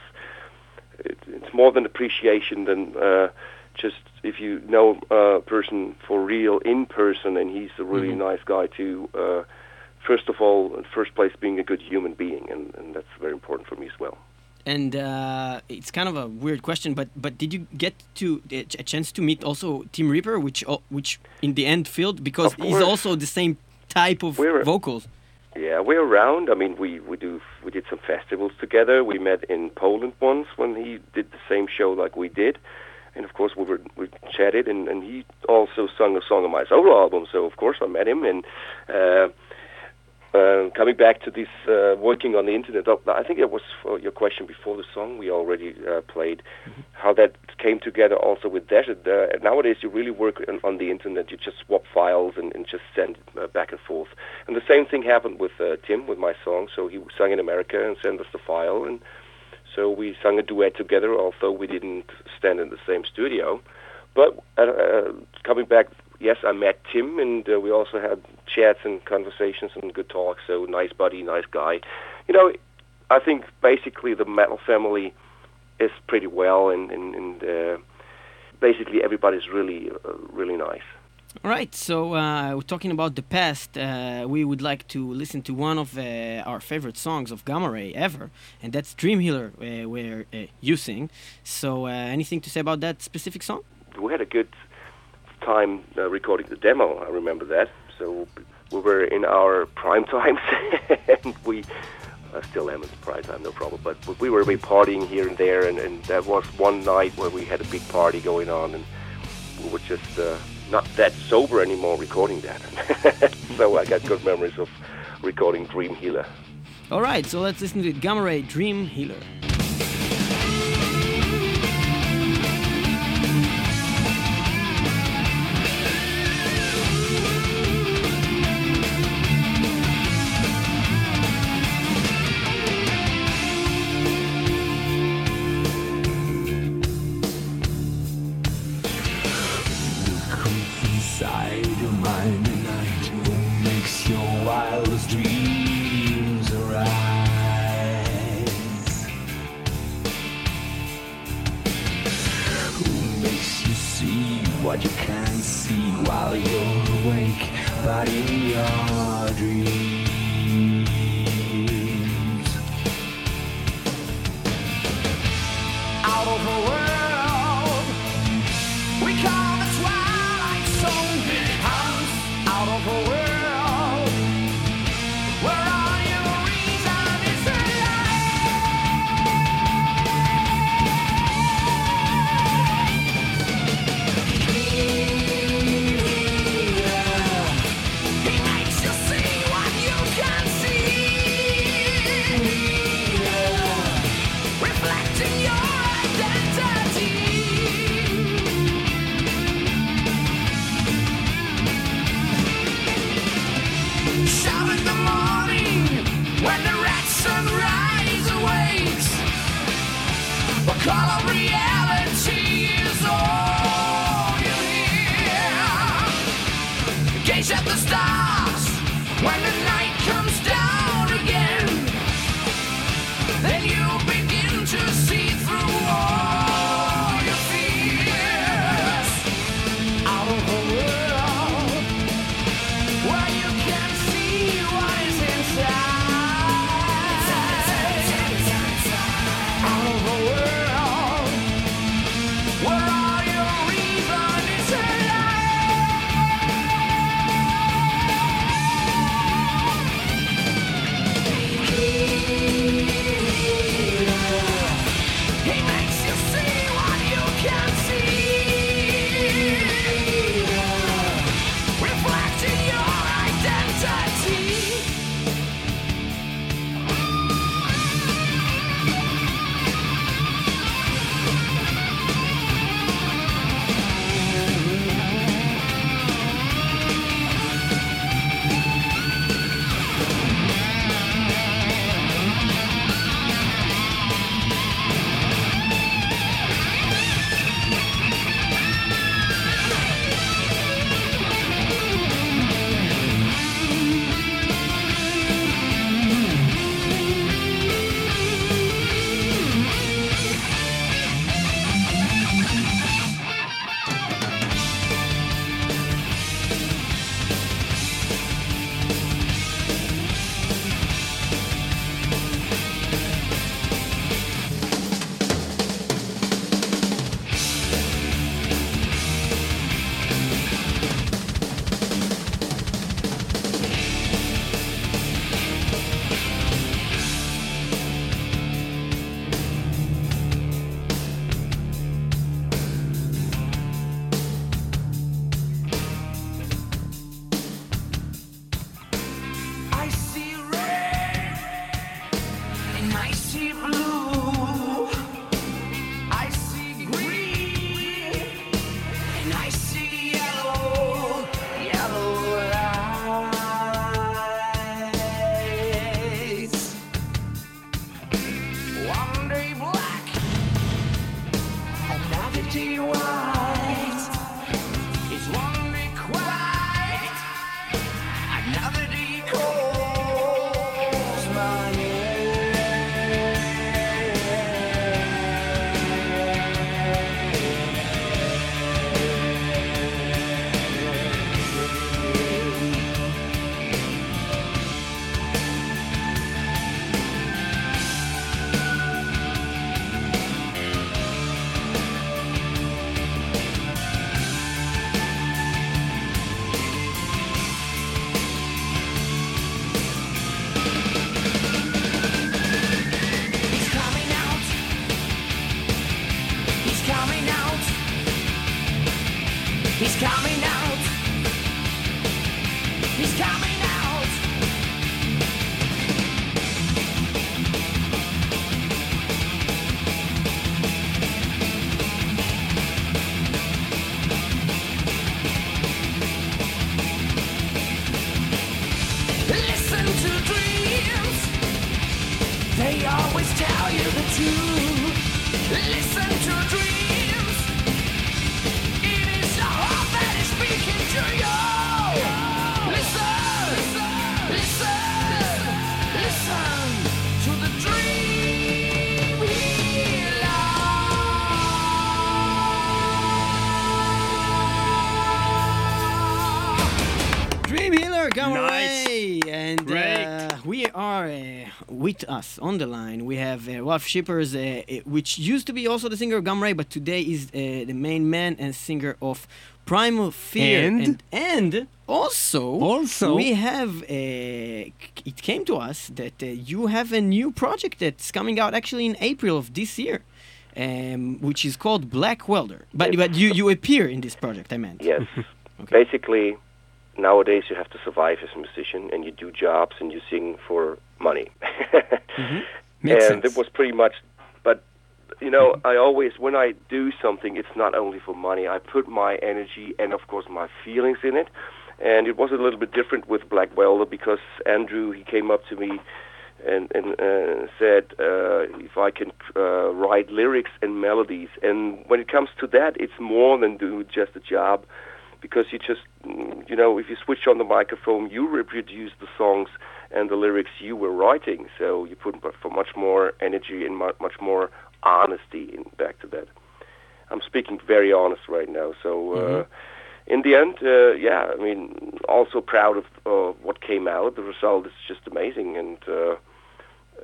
it, it's more than appreciation than. Uh, just if you know a person for real in person, and he's a really nice guy too. Uh, first of all, first place, being a good human being, and, and that's very important for me as well. And uh, it's kind of a weird question, but but did you get to a a chance to meet also Tim Reaper, which al- which in the end filled because he's also the same type of We're- vocals. Yeah, we're around. I mean, we we do we did some festivals together. We met in Poland once when he did the same show like we did, and of course we were we chatted, and and he also sung a song on my solo album. So of course I met him, and uh, uh, coming back to this uh, working on the internet, uh, I think it was for your question before the song we already uh, played. How that came together also with Desert. Uh, nowadays, you really work on, on the internet. You just swap files and, and just send uh, back and forth. And the same thing happened with uh, Tim with my song. So he sang in America and sent us the file, and so we sang a duet together. Although we didn't stand in the same studio, but uh, uh, coming back, yes, I met Tim, and uh, we also had chats and conversations and good talks. So nice buddy, nice guy. You know, I think basically the metal family is pretty well, and and, and uh, basically everybody's really uh, really nice. All right, so uh, we're talking about the past. Uh, we would like to listen to one of uh, our favorite songs of Gamma Ray ever, and that's Dream Healer, uh, where uh, you sing. So, uh, anything to say about that specific song? we had a good time uh, recording the demo. I remember that. So we were in our prime times, and we uh, still am in prime time, no problem. But we were partying here and there, and, and that was one night where we had a big party going on, and we were just uh, not that sober anymore recording that. so I got good memories of recording Dream Healer. All right, so let's listen to Gamma Ray Dream Healer. Weather, Gamma Nice. Ray! And Great. uh, we are uh, with us on the line. We have uh, Ralph Shippers, uh, uh, which used to be also the singer of Gamma Ray, but today is uh, the main man and singer of Primal Fear. And? and, and also, Also? we have, uh, it came to us that uh, you have a new project that's coming out actually in April of this year. Um, which is called Black Welder, but but you, you appear in this project. I meant. Yes. Okay. Basically, nowadays you have to survive as a musician, and you do jobs and you sing for money. Makes and sense. it was pretty much. But you know, I always when I do something, it's not only for money. I put my energy and of course my feelings in it. And it was a little bit different with Black Welder because Andrew he came up to me and and uh, said uh, if I can uh, write lyrics and melodies. And when it comes to that, it's more than do just a job because you just you know if you switch on the microphone, you reproduce the songs and the lyrics you were writing. So you put for much more energy and much more honesty in back to that. I'm speaking very honest right now. So. Uh, in the end, uh, yeah, I mean, also proud of uh, what came out. The result is just amazing, and uh,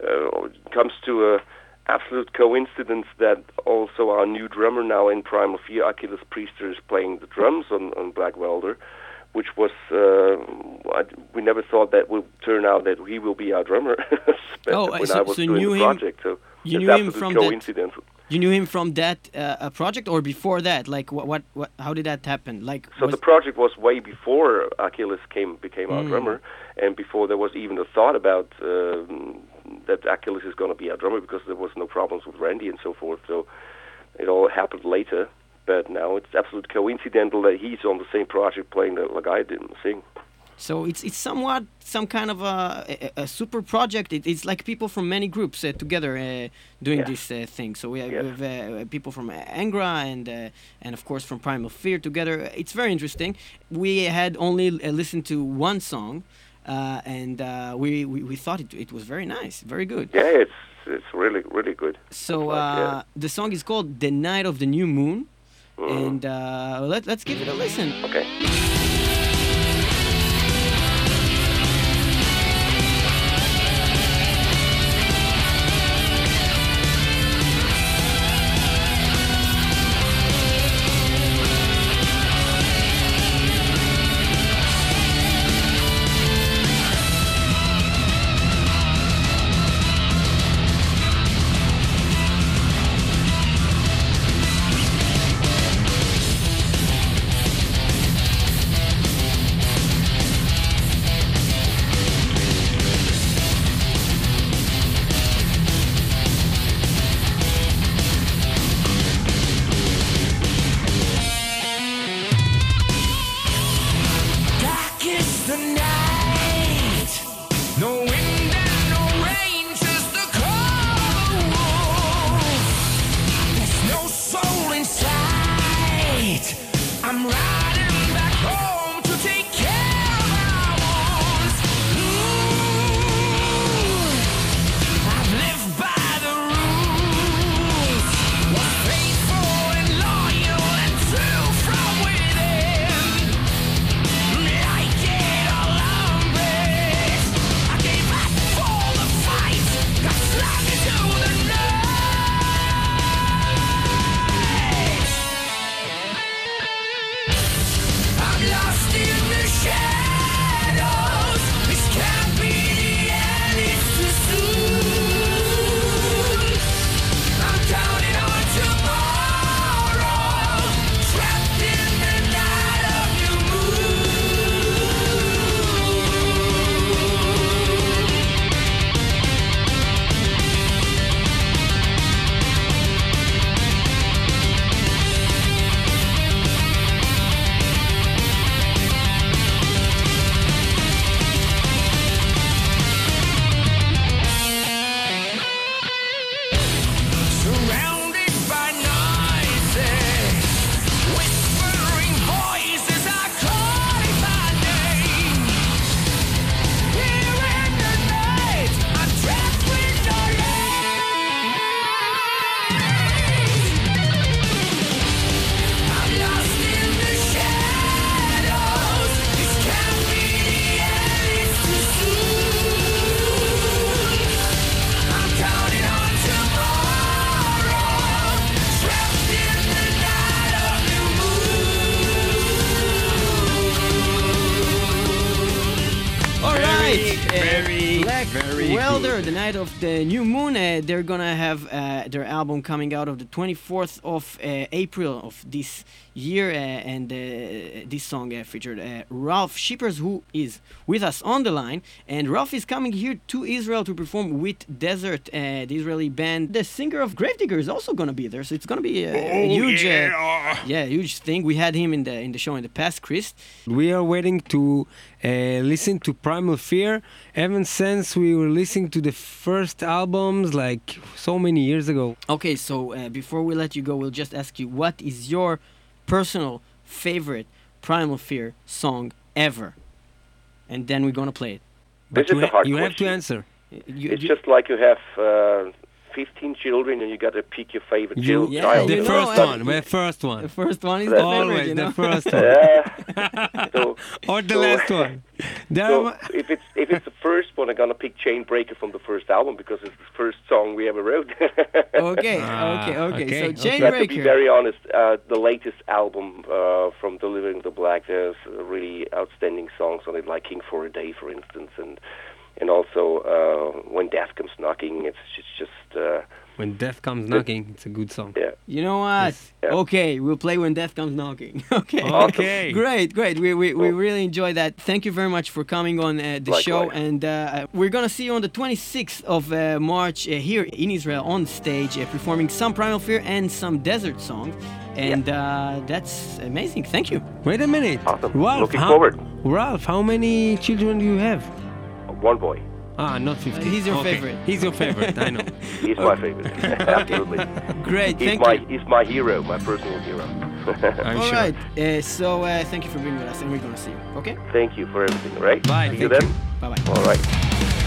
uh, it comes to a absolute coincidence that also our new drummer now in Primal Fear, Achilles Priester, is playing the drums on, on Black Welder, which was uh, I, we never thought that would turn out that he will be our drummer. Oh, when so- I was so you doing knew the him- so you knew him from that- coincidental. You knew him from that uh, uh, project or before that? Like what, what, what? How did that happen? Like So the project was way before Achilles came became our Mm. drummer, and before there was even a thought about um, that Achilles is going to be our drummer because there was no problems with Randy and so forth. So it all happened later. But now it's absolute coincidental that he's on the same project playing the, like I didn't sing. so it's it's somewhat some kind of a, a, a super project. It, it's like people from many groups uh, together uh, doing Yeah. this uh, thing. So we have, Yes. we have uh, people from Angra and uh, and of course from Primal Fear together. It's very interesting. We had only uh, listened to one song. Uh, and uh, we, we, we thought it, it was very nice, very good. Yeah, it's it's really really good. So Like, uh, yeah. the song is called "The Night of the New Moon," Mhm. and uh, let, let's give it a listen. Okay. Night of the new moon. Uh, they're gonna have uh, their album coming out of the 24th of uh, April of this year, uh, and uh, this song uh, featured uh, Ralph Shippers, who is with us on the line. And Ralph is coming here to Israel to perform with Desert, uh, the Israeli band. The singer of Gravedigger is also gonna be there, so it's gonna be a, a huge, uh, yeah, huge thing. We had him in the in the show in the past, Chris. We are waiting to uh, listen to Primal Fear Even since we were listening to the first albums like so many years ago. Okay, so uh, before we let you go, we'll just ask you what is your personal favorite Primal Fear song ever? And then we're gonna play it. This you, is a hard you have to answer. You, It's you- just like you have uh, 15 children and you got to pick your favorite You, chil- Yeah, child. the you know, first uh, one, the first one. the first one is the That's- favorite, Always you know. the first one. Yeah. so, or the so- last one. So if it's if it's the first one, I'm gonna pick Chainbreaker from the first album because it's the first song we ever wrote. okay, Ah, okay, okay, okay, So okay. But to be very honest, uh, the latest album uh, from Delivering the Black, there's uh, really outstanding songs on it, like King for a Day, for instance, and and also uh, When Death Comes Knocking. It's just, just uh, when death comes knocking, it's a good song. yeah. You know what? Yeah. Okay, we'll play when death comes knocking. okay. Okay. Great, great. We, we, we really enjoyed that. Thank you very much for coming on uh, the show. Likewise. And uh, we're going to see you on the 26th of uh, March uh, here in Israel on stage, uh, performing some Primal Fear and some desert songs. And uh, that's amazing. Thank you. Wait a minute. Awesome. Ralph, Looking how, forward. Ralph, how many children do you have? One boy. Ah, not 50. he's your Okay. favorite. He's your favorite, I know. He's my favorite. Absolutely. Great. He's Thank my you. he's my hero, my personal hero. I'm All sure. right. Uh, so uh, thank you for being with us, and we're going to see you. Okay? Thank you for everything. Right? Bye, See you thank then. you. Bye bye. All right.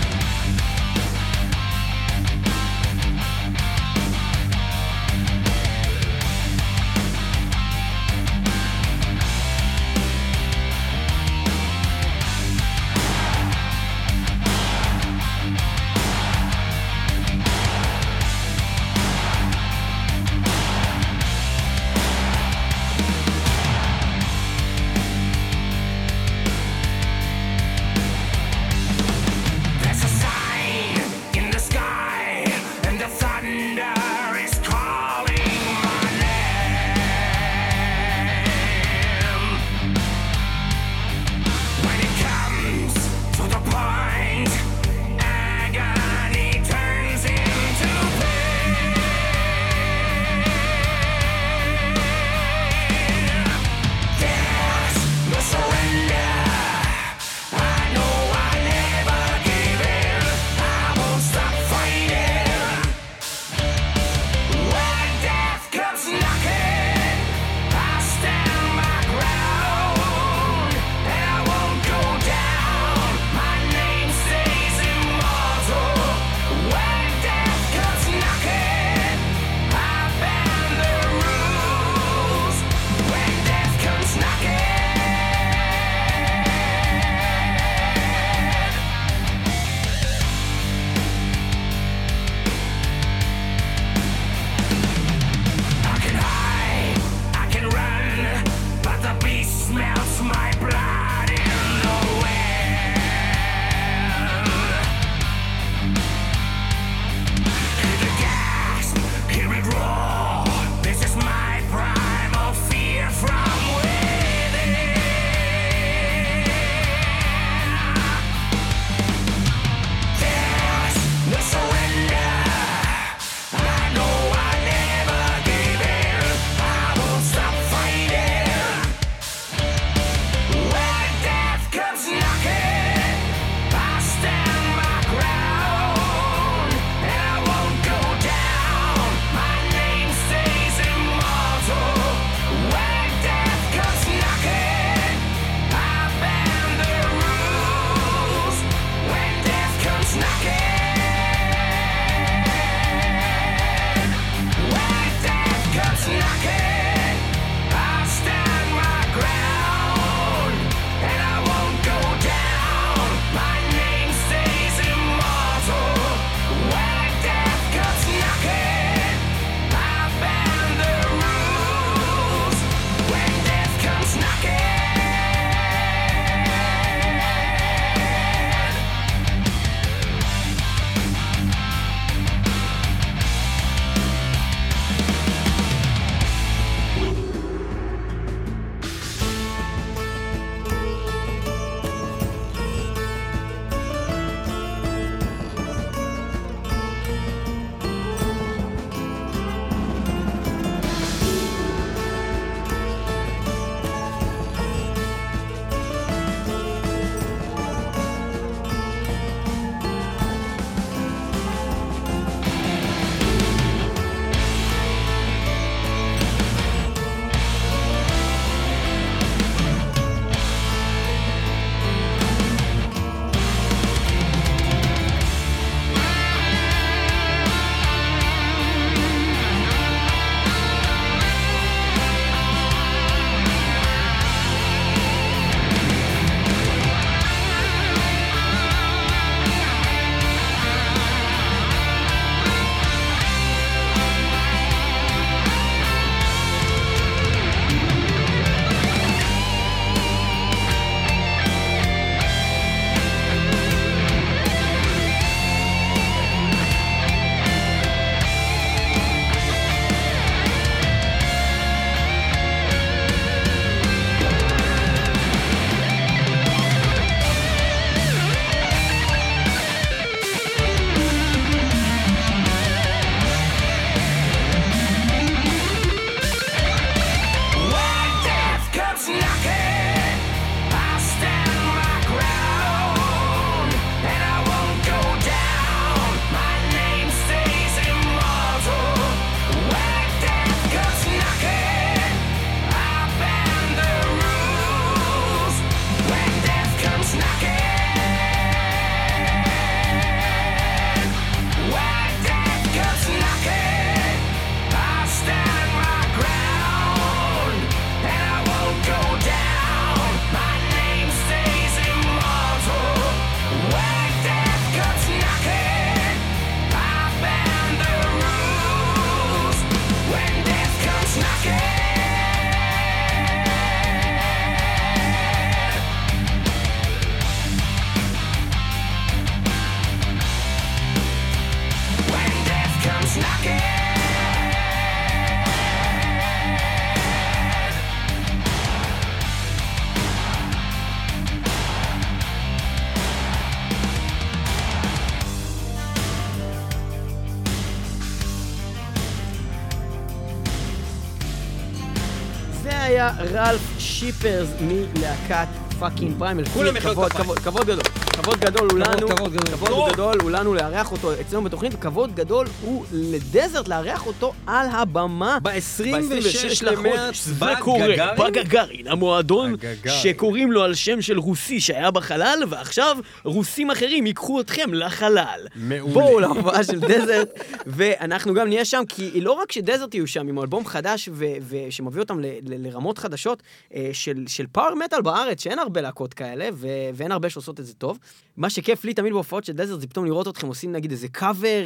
רלף שיפרס מלהקת fucking Primal. כולם מחיאות כפיים. כבוד גדול. כבוד גדול הוא לנו, כבוד גדול. כבוד גדול הוא לנו לארח אותו אצלנו בתוכנית, וכבוד גדול הוא ל Desert לארח אותו על הבמה. ב-26 למרץ בגגארין. בגגארין, המועדון. שקוראים לו על שם של רוסי שהיה בחלל, ועכשיו רוסים אחרים ייקחו אתכם לחלל. מעולה. בואו להופעה של Desert, ואנחנו גם נהיה שם, כי לא רק ש Desert יהיו שם עם אלבום חדש ושמביא אותם לרמות חדשות אה, של, של power metal בארץ, שאין הרבה להקות כאלה, ו- ואין הרבה שעושות את זה טוב. מה שכיף לי תמיד בהופעות של Desert זה פתאום לראות אתכם עושים נגיד איזה קאבר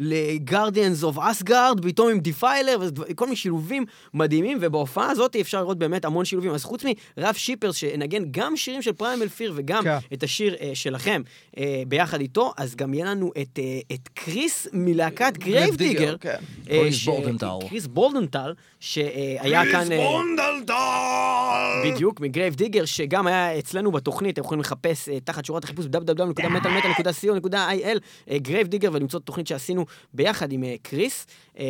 ל Guardians of Asgaard, פתאום עם דיפיילר, וכל מיני שילובים מדהימים, ובהופעה הזאת אפשר לראות באמת המון שילובים. אז חוץ מראלף שיפרס שנגן גם שירים של Primal Fear וגם כן. את השיר אה, שלכם אה, ביחד איתו, אז גם יהיה לנו את, אה, את קריס מלהקת Grave Digger. כן. אה, קריס ש- בולטנדאל. קריס בולטנדאל, שהיה כאן... אה, בדיוק, מ Grave Digger, שגם היה אצלנו בתוכנית, אתם יכולים לחפש אה, תחת שורת החיפוש www.metalmetal.co.il, Grave Digger, ולמצוא תוכנית שעשינו ביחד עם אה, קריס, אה,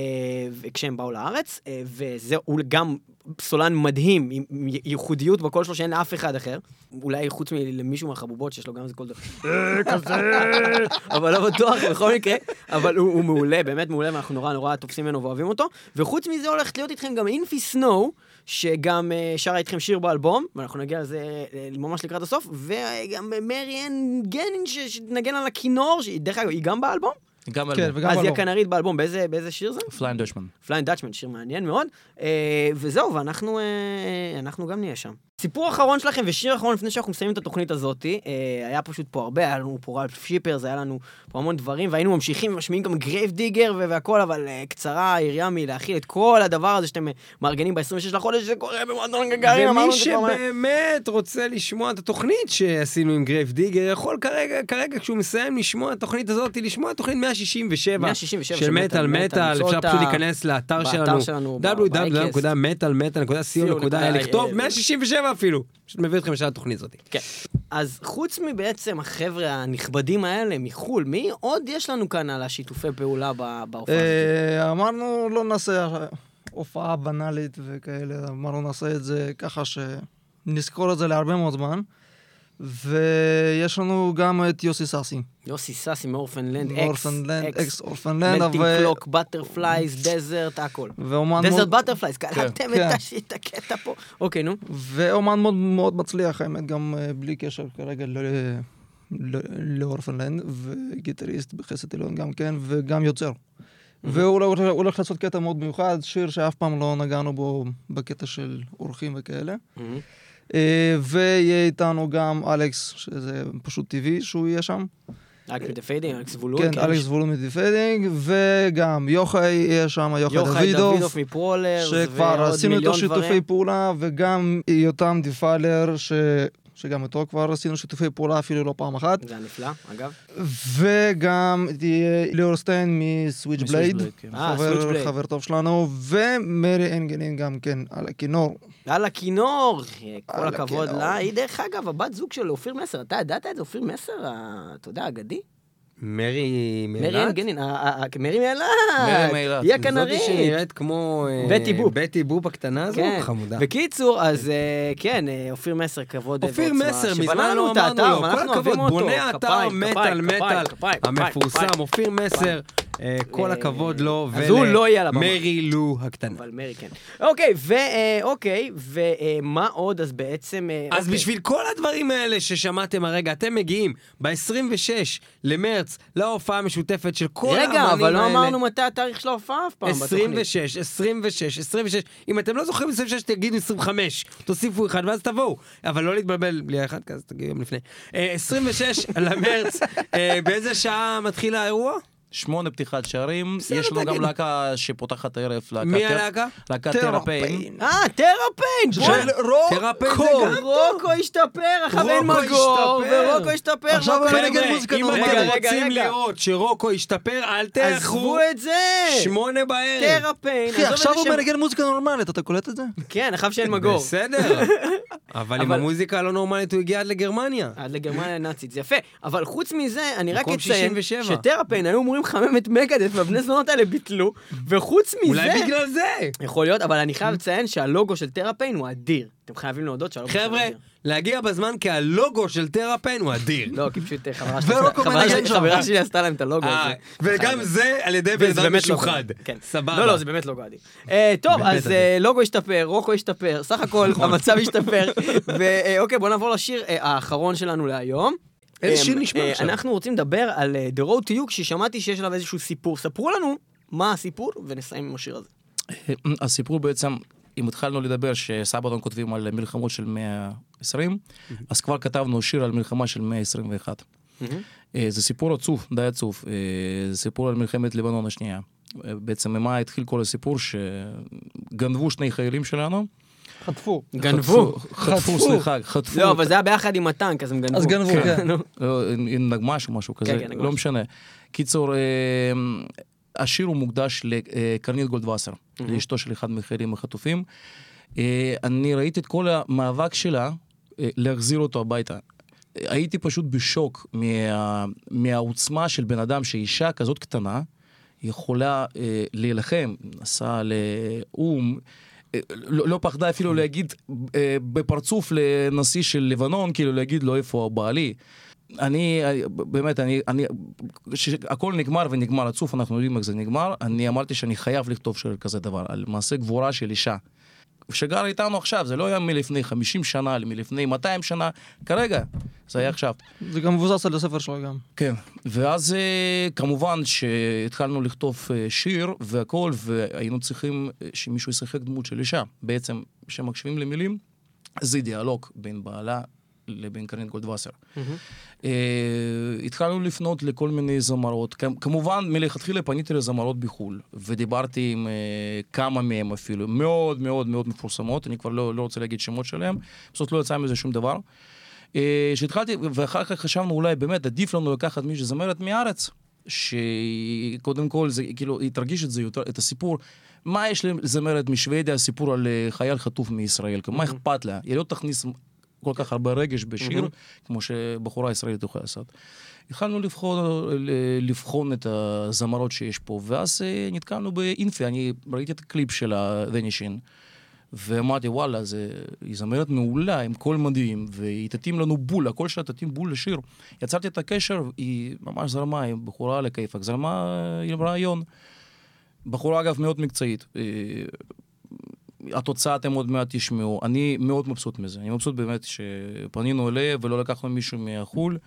כשהם באו לארץ, אה, וזה, הוא גם סולן מדהים, עם ייחודיות בקול שלו שאין לאף אחד אחר, אולי חוץ מלמישהו מהחבובות שיש לו גם איזה קול אה, כזה, אבל לא בטוח, בכל מקרה, אבל הוא, הוא מעולה, באמת מעולה, ואנחנו נורא נורא תופסים ממנו ואוהבים אותו, וחוץ מזה הולכת להיות איתכם גם אינפי סנואו, שגם אה, שרה איתכם שיר באלבום, ואנחנו נגיע לזה אה, ממש לקראת הסוף, וגם מרי אנ גנין ש- שתנגן על הכינור, שהיא- דרך אגב, היא גם באלבום? גם כן, אלבום. אז היא אלבום. הכנרית באלבום, באיזה, באיזה שיר זה? Flying Dutchman. Flying Dutchman, שיר מעניין מאוד. אה, וזהו, ואנחנו אה, אנחנו גם נהיה שם. סיפור אחרון שלכם ושיר אחרון לפני שאנחנו מסיימים את התוכנית הזאת, אה, היה פשוט פה הרבה, היה לנו פה ראלף שיפרס, היה לנו פה המון דברים, והיינו ממשיכים ומשמיעים גם Grave Digger והכל, אבל אה, קצרה היריעה מלהכיל את כל הדבר הזה שאתם אה, מארגנים ב-26 לחודש, שזה קורה במועדון גגארין, אמרנו ומי את זה כבר מהר. שבאמת רוצה לשמוע את התוכנית שעשינו עם Grave Digger, יכול כרגע, כרגע כשהוא מסיים לשמוע את התוכנית הזאת, לשמוע את תוכנית 167 167 של Metal Metal, אפשר פשוט להיכנס לאתר שלנו, www.metalmetal.co.il, לכתוב co.il. 167 אפילו, פשוט מביא אתכם ישר לתוכנית הזאת. כן. אז חוץ מבעצם החבר'ה הנכבדים האלה מחו"ל, מי עוד יש לנו כאן על השיתופי פעולה בהופעה הזאת? אה, אמרנו לא נעשה הופעה בנאלית וכאלה, אמרנו נעשה את זה ככה שנזכור את זה להרבה מאוד זמן. ויש לנו גם את יוסי סאסי. יוסי סאסי מ Orphaned Land, אקס, אקס Orphaned Land, Melting Clocks, Butterflies, Desert, הכל. ואומן Desert Butterflies, קלטתם כן. את הקטע פה. אוקיי, נו. ואומן מאוד מאוד מצליח, האמת, גם אה, בלי קשר כרגע ל Orphaned Land, וגיטריסט בחסד עליון גם כן, וגם יוצר. והוא הוא הולך לעשות קטע מאוד מיוחד, שיר שאף פעם לא נגענו בו בקטע של אורחים וכאלה. אה, ויהיה איתנו גם אלכס, שזה פשוט טבעי שהוא יהיה שם. אלכס מ The Fading, אלכס זבולון. כן, אלכס זבולון מ The Fading, וגם יוחאי יהיה שם, יוחאי מ Prowlers, שכבר עשינו איתו שיתופי. פעולה, וגם יותם דיפיילר, ש... שגם איתו כבר עשינו שיתופי פעולה אפילו לא פעם אחת, זה היה נפלא, אגב. וגם ליאור סטיין מ Switchblade, מ Switchblade, כן. אה, חבר, טוב שלנו, ומרי אנגנין גם כן על הכינור. על הכינור, כל על הכבוד. לה. היא דרך אגב, הבת זוג של אופיר מסר, אתה ידעת את זה? אופיר מסר, אתה יודע, אגדי? מרי מרי מאילת? אנגנין, ה- ה- ה- מרי מאילת. מרי מאילת. היא הכנרית. שנראית כמו... אה, בטי בופ. בטי בופ הקטנה הזו, כן. חמודה. בקיצור, אז אה, כן, אה, אופיר מסר, כבוד אופיר ועוצמה, מסר, שבנה מזמן לנו לא אמרנו לו, כל הכבוד. בונה אתר מטאל מטאל המפורסם. אופיר מסר, אה, כל אה, הכבוד לו, הוא לא לו הקטנה. אבל מרי כן. אוקיי, ו... אה, ומה עוד? אז בעצם... אה, אז אוקיי. בשביל כל הדברים האלה ששמעתם הרגע, אתם מגיעים ב-26 למרץ להופעה המשותפת של כל האמנים האלה. רגע, אבל לא אמרנו מתי התאריך של ההופעה אף פעם בתוכנית. 26, 26, 26. אם אתם לא זוכרים 26, תגידו 25. תוסיפו אחד ואז תבואו. אבל לא להתבלבל בלי האחד, אז תגידו יום לפני. אה, 26 למרץ, אה, באיזה שעה מתחיל האירוע? שמונה פתיחת שערים, יש לנו. גם להקה שפותחת הערב, להקת מי הלהקה? להקת תרפיין. תרפיין. אה! של תרפיין זה רוקו. רוקו השתפר, אחר אין רוקו מגור, השתפר. ורוקו השתפר. עכשיו מנגן חבר'ה, מוזיקה אם נורמלית. אתם רגע, רוצים. לראות שרוקו ישתפר, אל תאחרו. עזבו את זה! שמונה בערב. תראפיין. אחי, עכשיו הוא מנגן מוזיקה נורמלית, אתה קולט את זה? כן, אחר שאין מגור. בסדר. אבל עם המוזיקה הלא נורמלית הוא הגיע עד לגרמניה. עד לגרמניה הנאצית, זה יפה. אבל חוץ מזה, אני רק אציין 67. שטראפיין היו אמורים מחמם את מגדס והבני זונות האלה ביטלו, וחוץ מזה... אולי בגלל זה. יכול להיות, אבל אני חייב לציין שהלוגו של טראפיין הוא אדיר. אתם חייבים להודות שהלוגו שלו חבר'ה, אדיר. להגיע בזמן כי הלוגו של טראפן הוא אדיר. לא, כי פשוט אה, חברה שלי- חברה שלי-. חברה עשתה להם את הלוגו אה, הזה. וגם זה על ידי בן אדם משוחד. כן. סבבה. לא, לא, זה באמת לוגו אדיר. אה, טוב, אז לוגו השתפר, רוקו השתפר, סך הכל המצב השתפר. ואוקיי, בואו נעבור לשיר האחרון שלנו להיום. איזה אה, שיר נשמע אה, עכשיו? אנחנו רוצים לדבר על אה, The Road to You, כששמעתי שיש עליו איזשהו סיפור. ספרו לנו מה הסיפור, ונסיים עם השיר הזה. הסיפור בעצם, אם התחלנו לדבר שסבתון כותבים על מלחמות של 120, אז כבר כתבנו שיר על מלחמה של 121. אה, זה סיפור עצוב, די עצוב. אה, זה סיפור על מלחמת לבנון השנייה. אה, בעצם ממה התחיל כל הסיפור? שגנבו שני חיילים שלנו. חטפו. גנבו. חטפו, סליחה, חטפו. לא, אבל זה היה ביחד עם הטנק, אז הם גנבו. אז גנבו, כן. נו. לא, נגמ"ש או משהו כזה, כן, נגמ"ש. לא משנה. קיצור, אה, השיר הוא מוקדש לקרנית גולדווסר, לאשתו של אחד מהחיילים החטופים. אה, אני ראיתי את כל המאבק שלה אה, להחזיר אותו הביתה. הייתי פשוט בשוק מה, מהעוצמה של בן אדם שאישה כזאת קטנה יכולה אה, להילחם, נסעה לאו"ם. אה, לא, לא פחדה אפילו להגיד אה, בפרצוף לנשיא של לבנון, כאילו להגיד לו איפה בעלי. אני, אני- באמת, אני, אני, כשהכל נגמר ונגמר עצוב, אנחנו יודעים איך זה נגמר, אני אמרתי שאני חייב לכתוב שיר כזה דבר, על מעשה גבורה של אישה. שגר איתנו עכשיו, זה לא היה מלפני 50 שנה, מלפני 200 שנה, כרגע, זה היה עכשיו. זה גם מבוסס על הספר שלו גם. כן, ואז אה, כמובן שהתחלנו לכתוב אה, שיר והכל, והיינו צריכים אה, שמישהו ישחק דמות של אישה. בעצם, כשמקשיבים למילים, זה דיאלוג בין בעלה לבין קרנית גולדווסר. אה, התחלנו לפנות לכל מיני זמרות. כמובן, מלכתחילה פניתי לזמרות בחו"ל, ודיברתי עם אה, כמה מהם אפילו, מאוד מאוד מאוד מפורסמות, אני כבר לא, לא רוצה להגיד שמות שלהם, פשוט לא יצא מזה שום דבר. אה, שהתחלתי, ואחר כך חשבנו אולי באמת עדיף לנו לקחת מישהו זמרת מהארץ, שקודם כל זה כאילו, היא תרגיש את זה יותר, את הסיפור. מה יש לזמרת משוודיה, סיפור על חייל חטוף מישראל, מה אכפת לה? היא לא תכניס כל כך הרבה רגש בשיר, כמו שבחורה ישראלית יכולה לעשות. התחלנו לבחון, לבחון את הזמרות שיש פה, ואז אה, נתקלנו באינפי, אני ראיתי את הקליפ של הדנישין. ואמרתי, וואלה, זה, היא זמרת מעולה, עם קול מדהים, והיא תתאים לנו בול, הקול שלה תתאים בול לשיר. יצרתי את הקשר, היא ממש זרמה, היא בחורה על הכיפאק, זרמה אה, עם רעיון. בחורה, אגב, מאוד מקצועית. אה, התוצאה אתם עוד מעט תשמעו. אני מאוד מבסוט מזה. אני מבסוט באמת שפנינו אליה ולא לקחנו מישהו מחו"ל.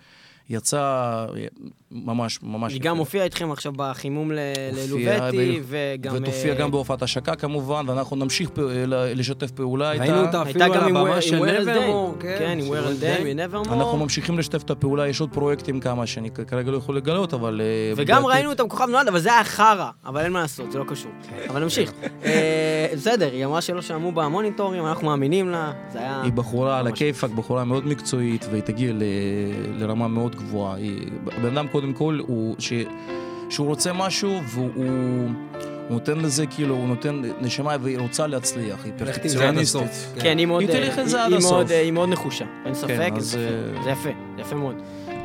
יצא אה, ממש, ממש... היא גם הופיעה איתכם עכשיו בחימום ללובטי, וגם... ותופיע אה, גם בהופעת השקה כמובן, ואנחנו נמשיך פ- ל- לשתף פעולה איתה. ראינו אותה אפילו על הבמה של Nevermore, Day. כן, עם Day. Day, מ-Nevermore. אנחנו ממשיכים לשתף את הפעולה, יש עוד פרויקטים כמה שאני כרגע לא יכול לגלות, אבל... אה, וגם בעתיד- ראינו אותם כוכב נולד, אבל זה היה חרא, אבל אין מה לעשות, זה לא קשור. אבל נמשיך. אה, בסדר, היא אמרה שלא שמעו במוניטורים, אנחנו מאמינים לה, זה היה... היא בחורה על. הכיפאק, בחורה מאוד מקצועית, והיא תגיע ל- לרמה מאוד גבוהה. היא- בן אדם קודם כל, הוא, ש, שהוא רוצה משהו, והוא הוא נותן לזה, כאילו, הוא נותן נשמה, והיא רוצה להצליח, היא פרפקציוניסטית. כן, היא מאוד... אה, אה, היא מאוד נחושה, אין ספק, אז, זה יפה, אה, זה יפה, זה יפה מאוד.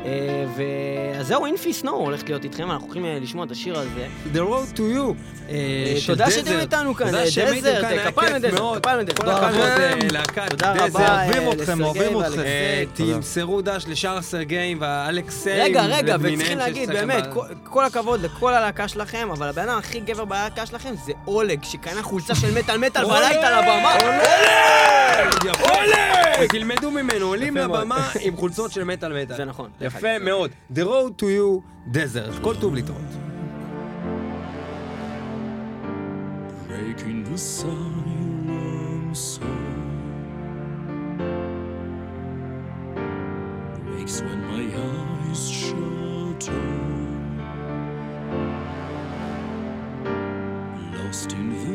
אה, אז זהו, אינפי סנואו הולכת להיות איתכם, אנחנו הולכים אה, לשמוע את השיר הזה. The road to you. אה, תודה שאתם. איתנו כאן, Desert, היה כפיים לדזרט, מאוד. כפיים ל Desert. כל הכבוד להקת Desert. אוהבים אתכם, אוהבים. אתכם. תמסרו דש לשאר הסרגאים והאלכסים. רגע, רגע, וצריכים להגיד, באמת, כל- הכבוד לכל הלהקה שלכם, אבל הבן אדם הכי גבר בלהקה שלכם זה אולג, שקנה חולצה של Metal Metal ועלה איתה לבמה. יפה. תלמדו ממנו, עולים. לבמה עם חולצות של מטאל מטאל. זה נכון. דרך יפה מאוד. The road to you, desert. כל טוב להתראות. breaking the silence wakes when my eyes shutter lost in the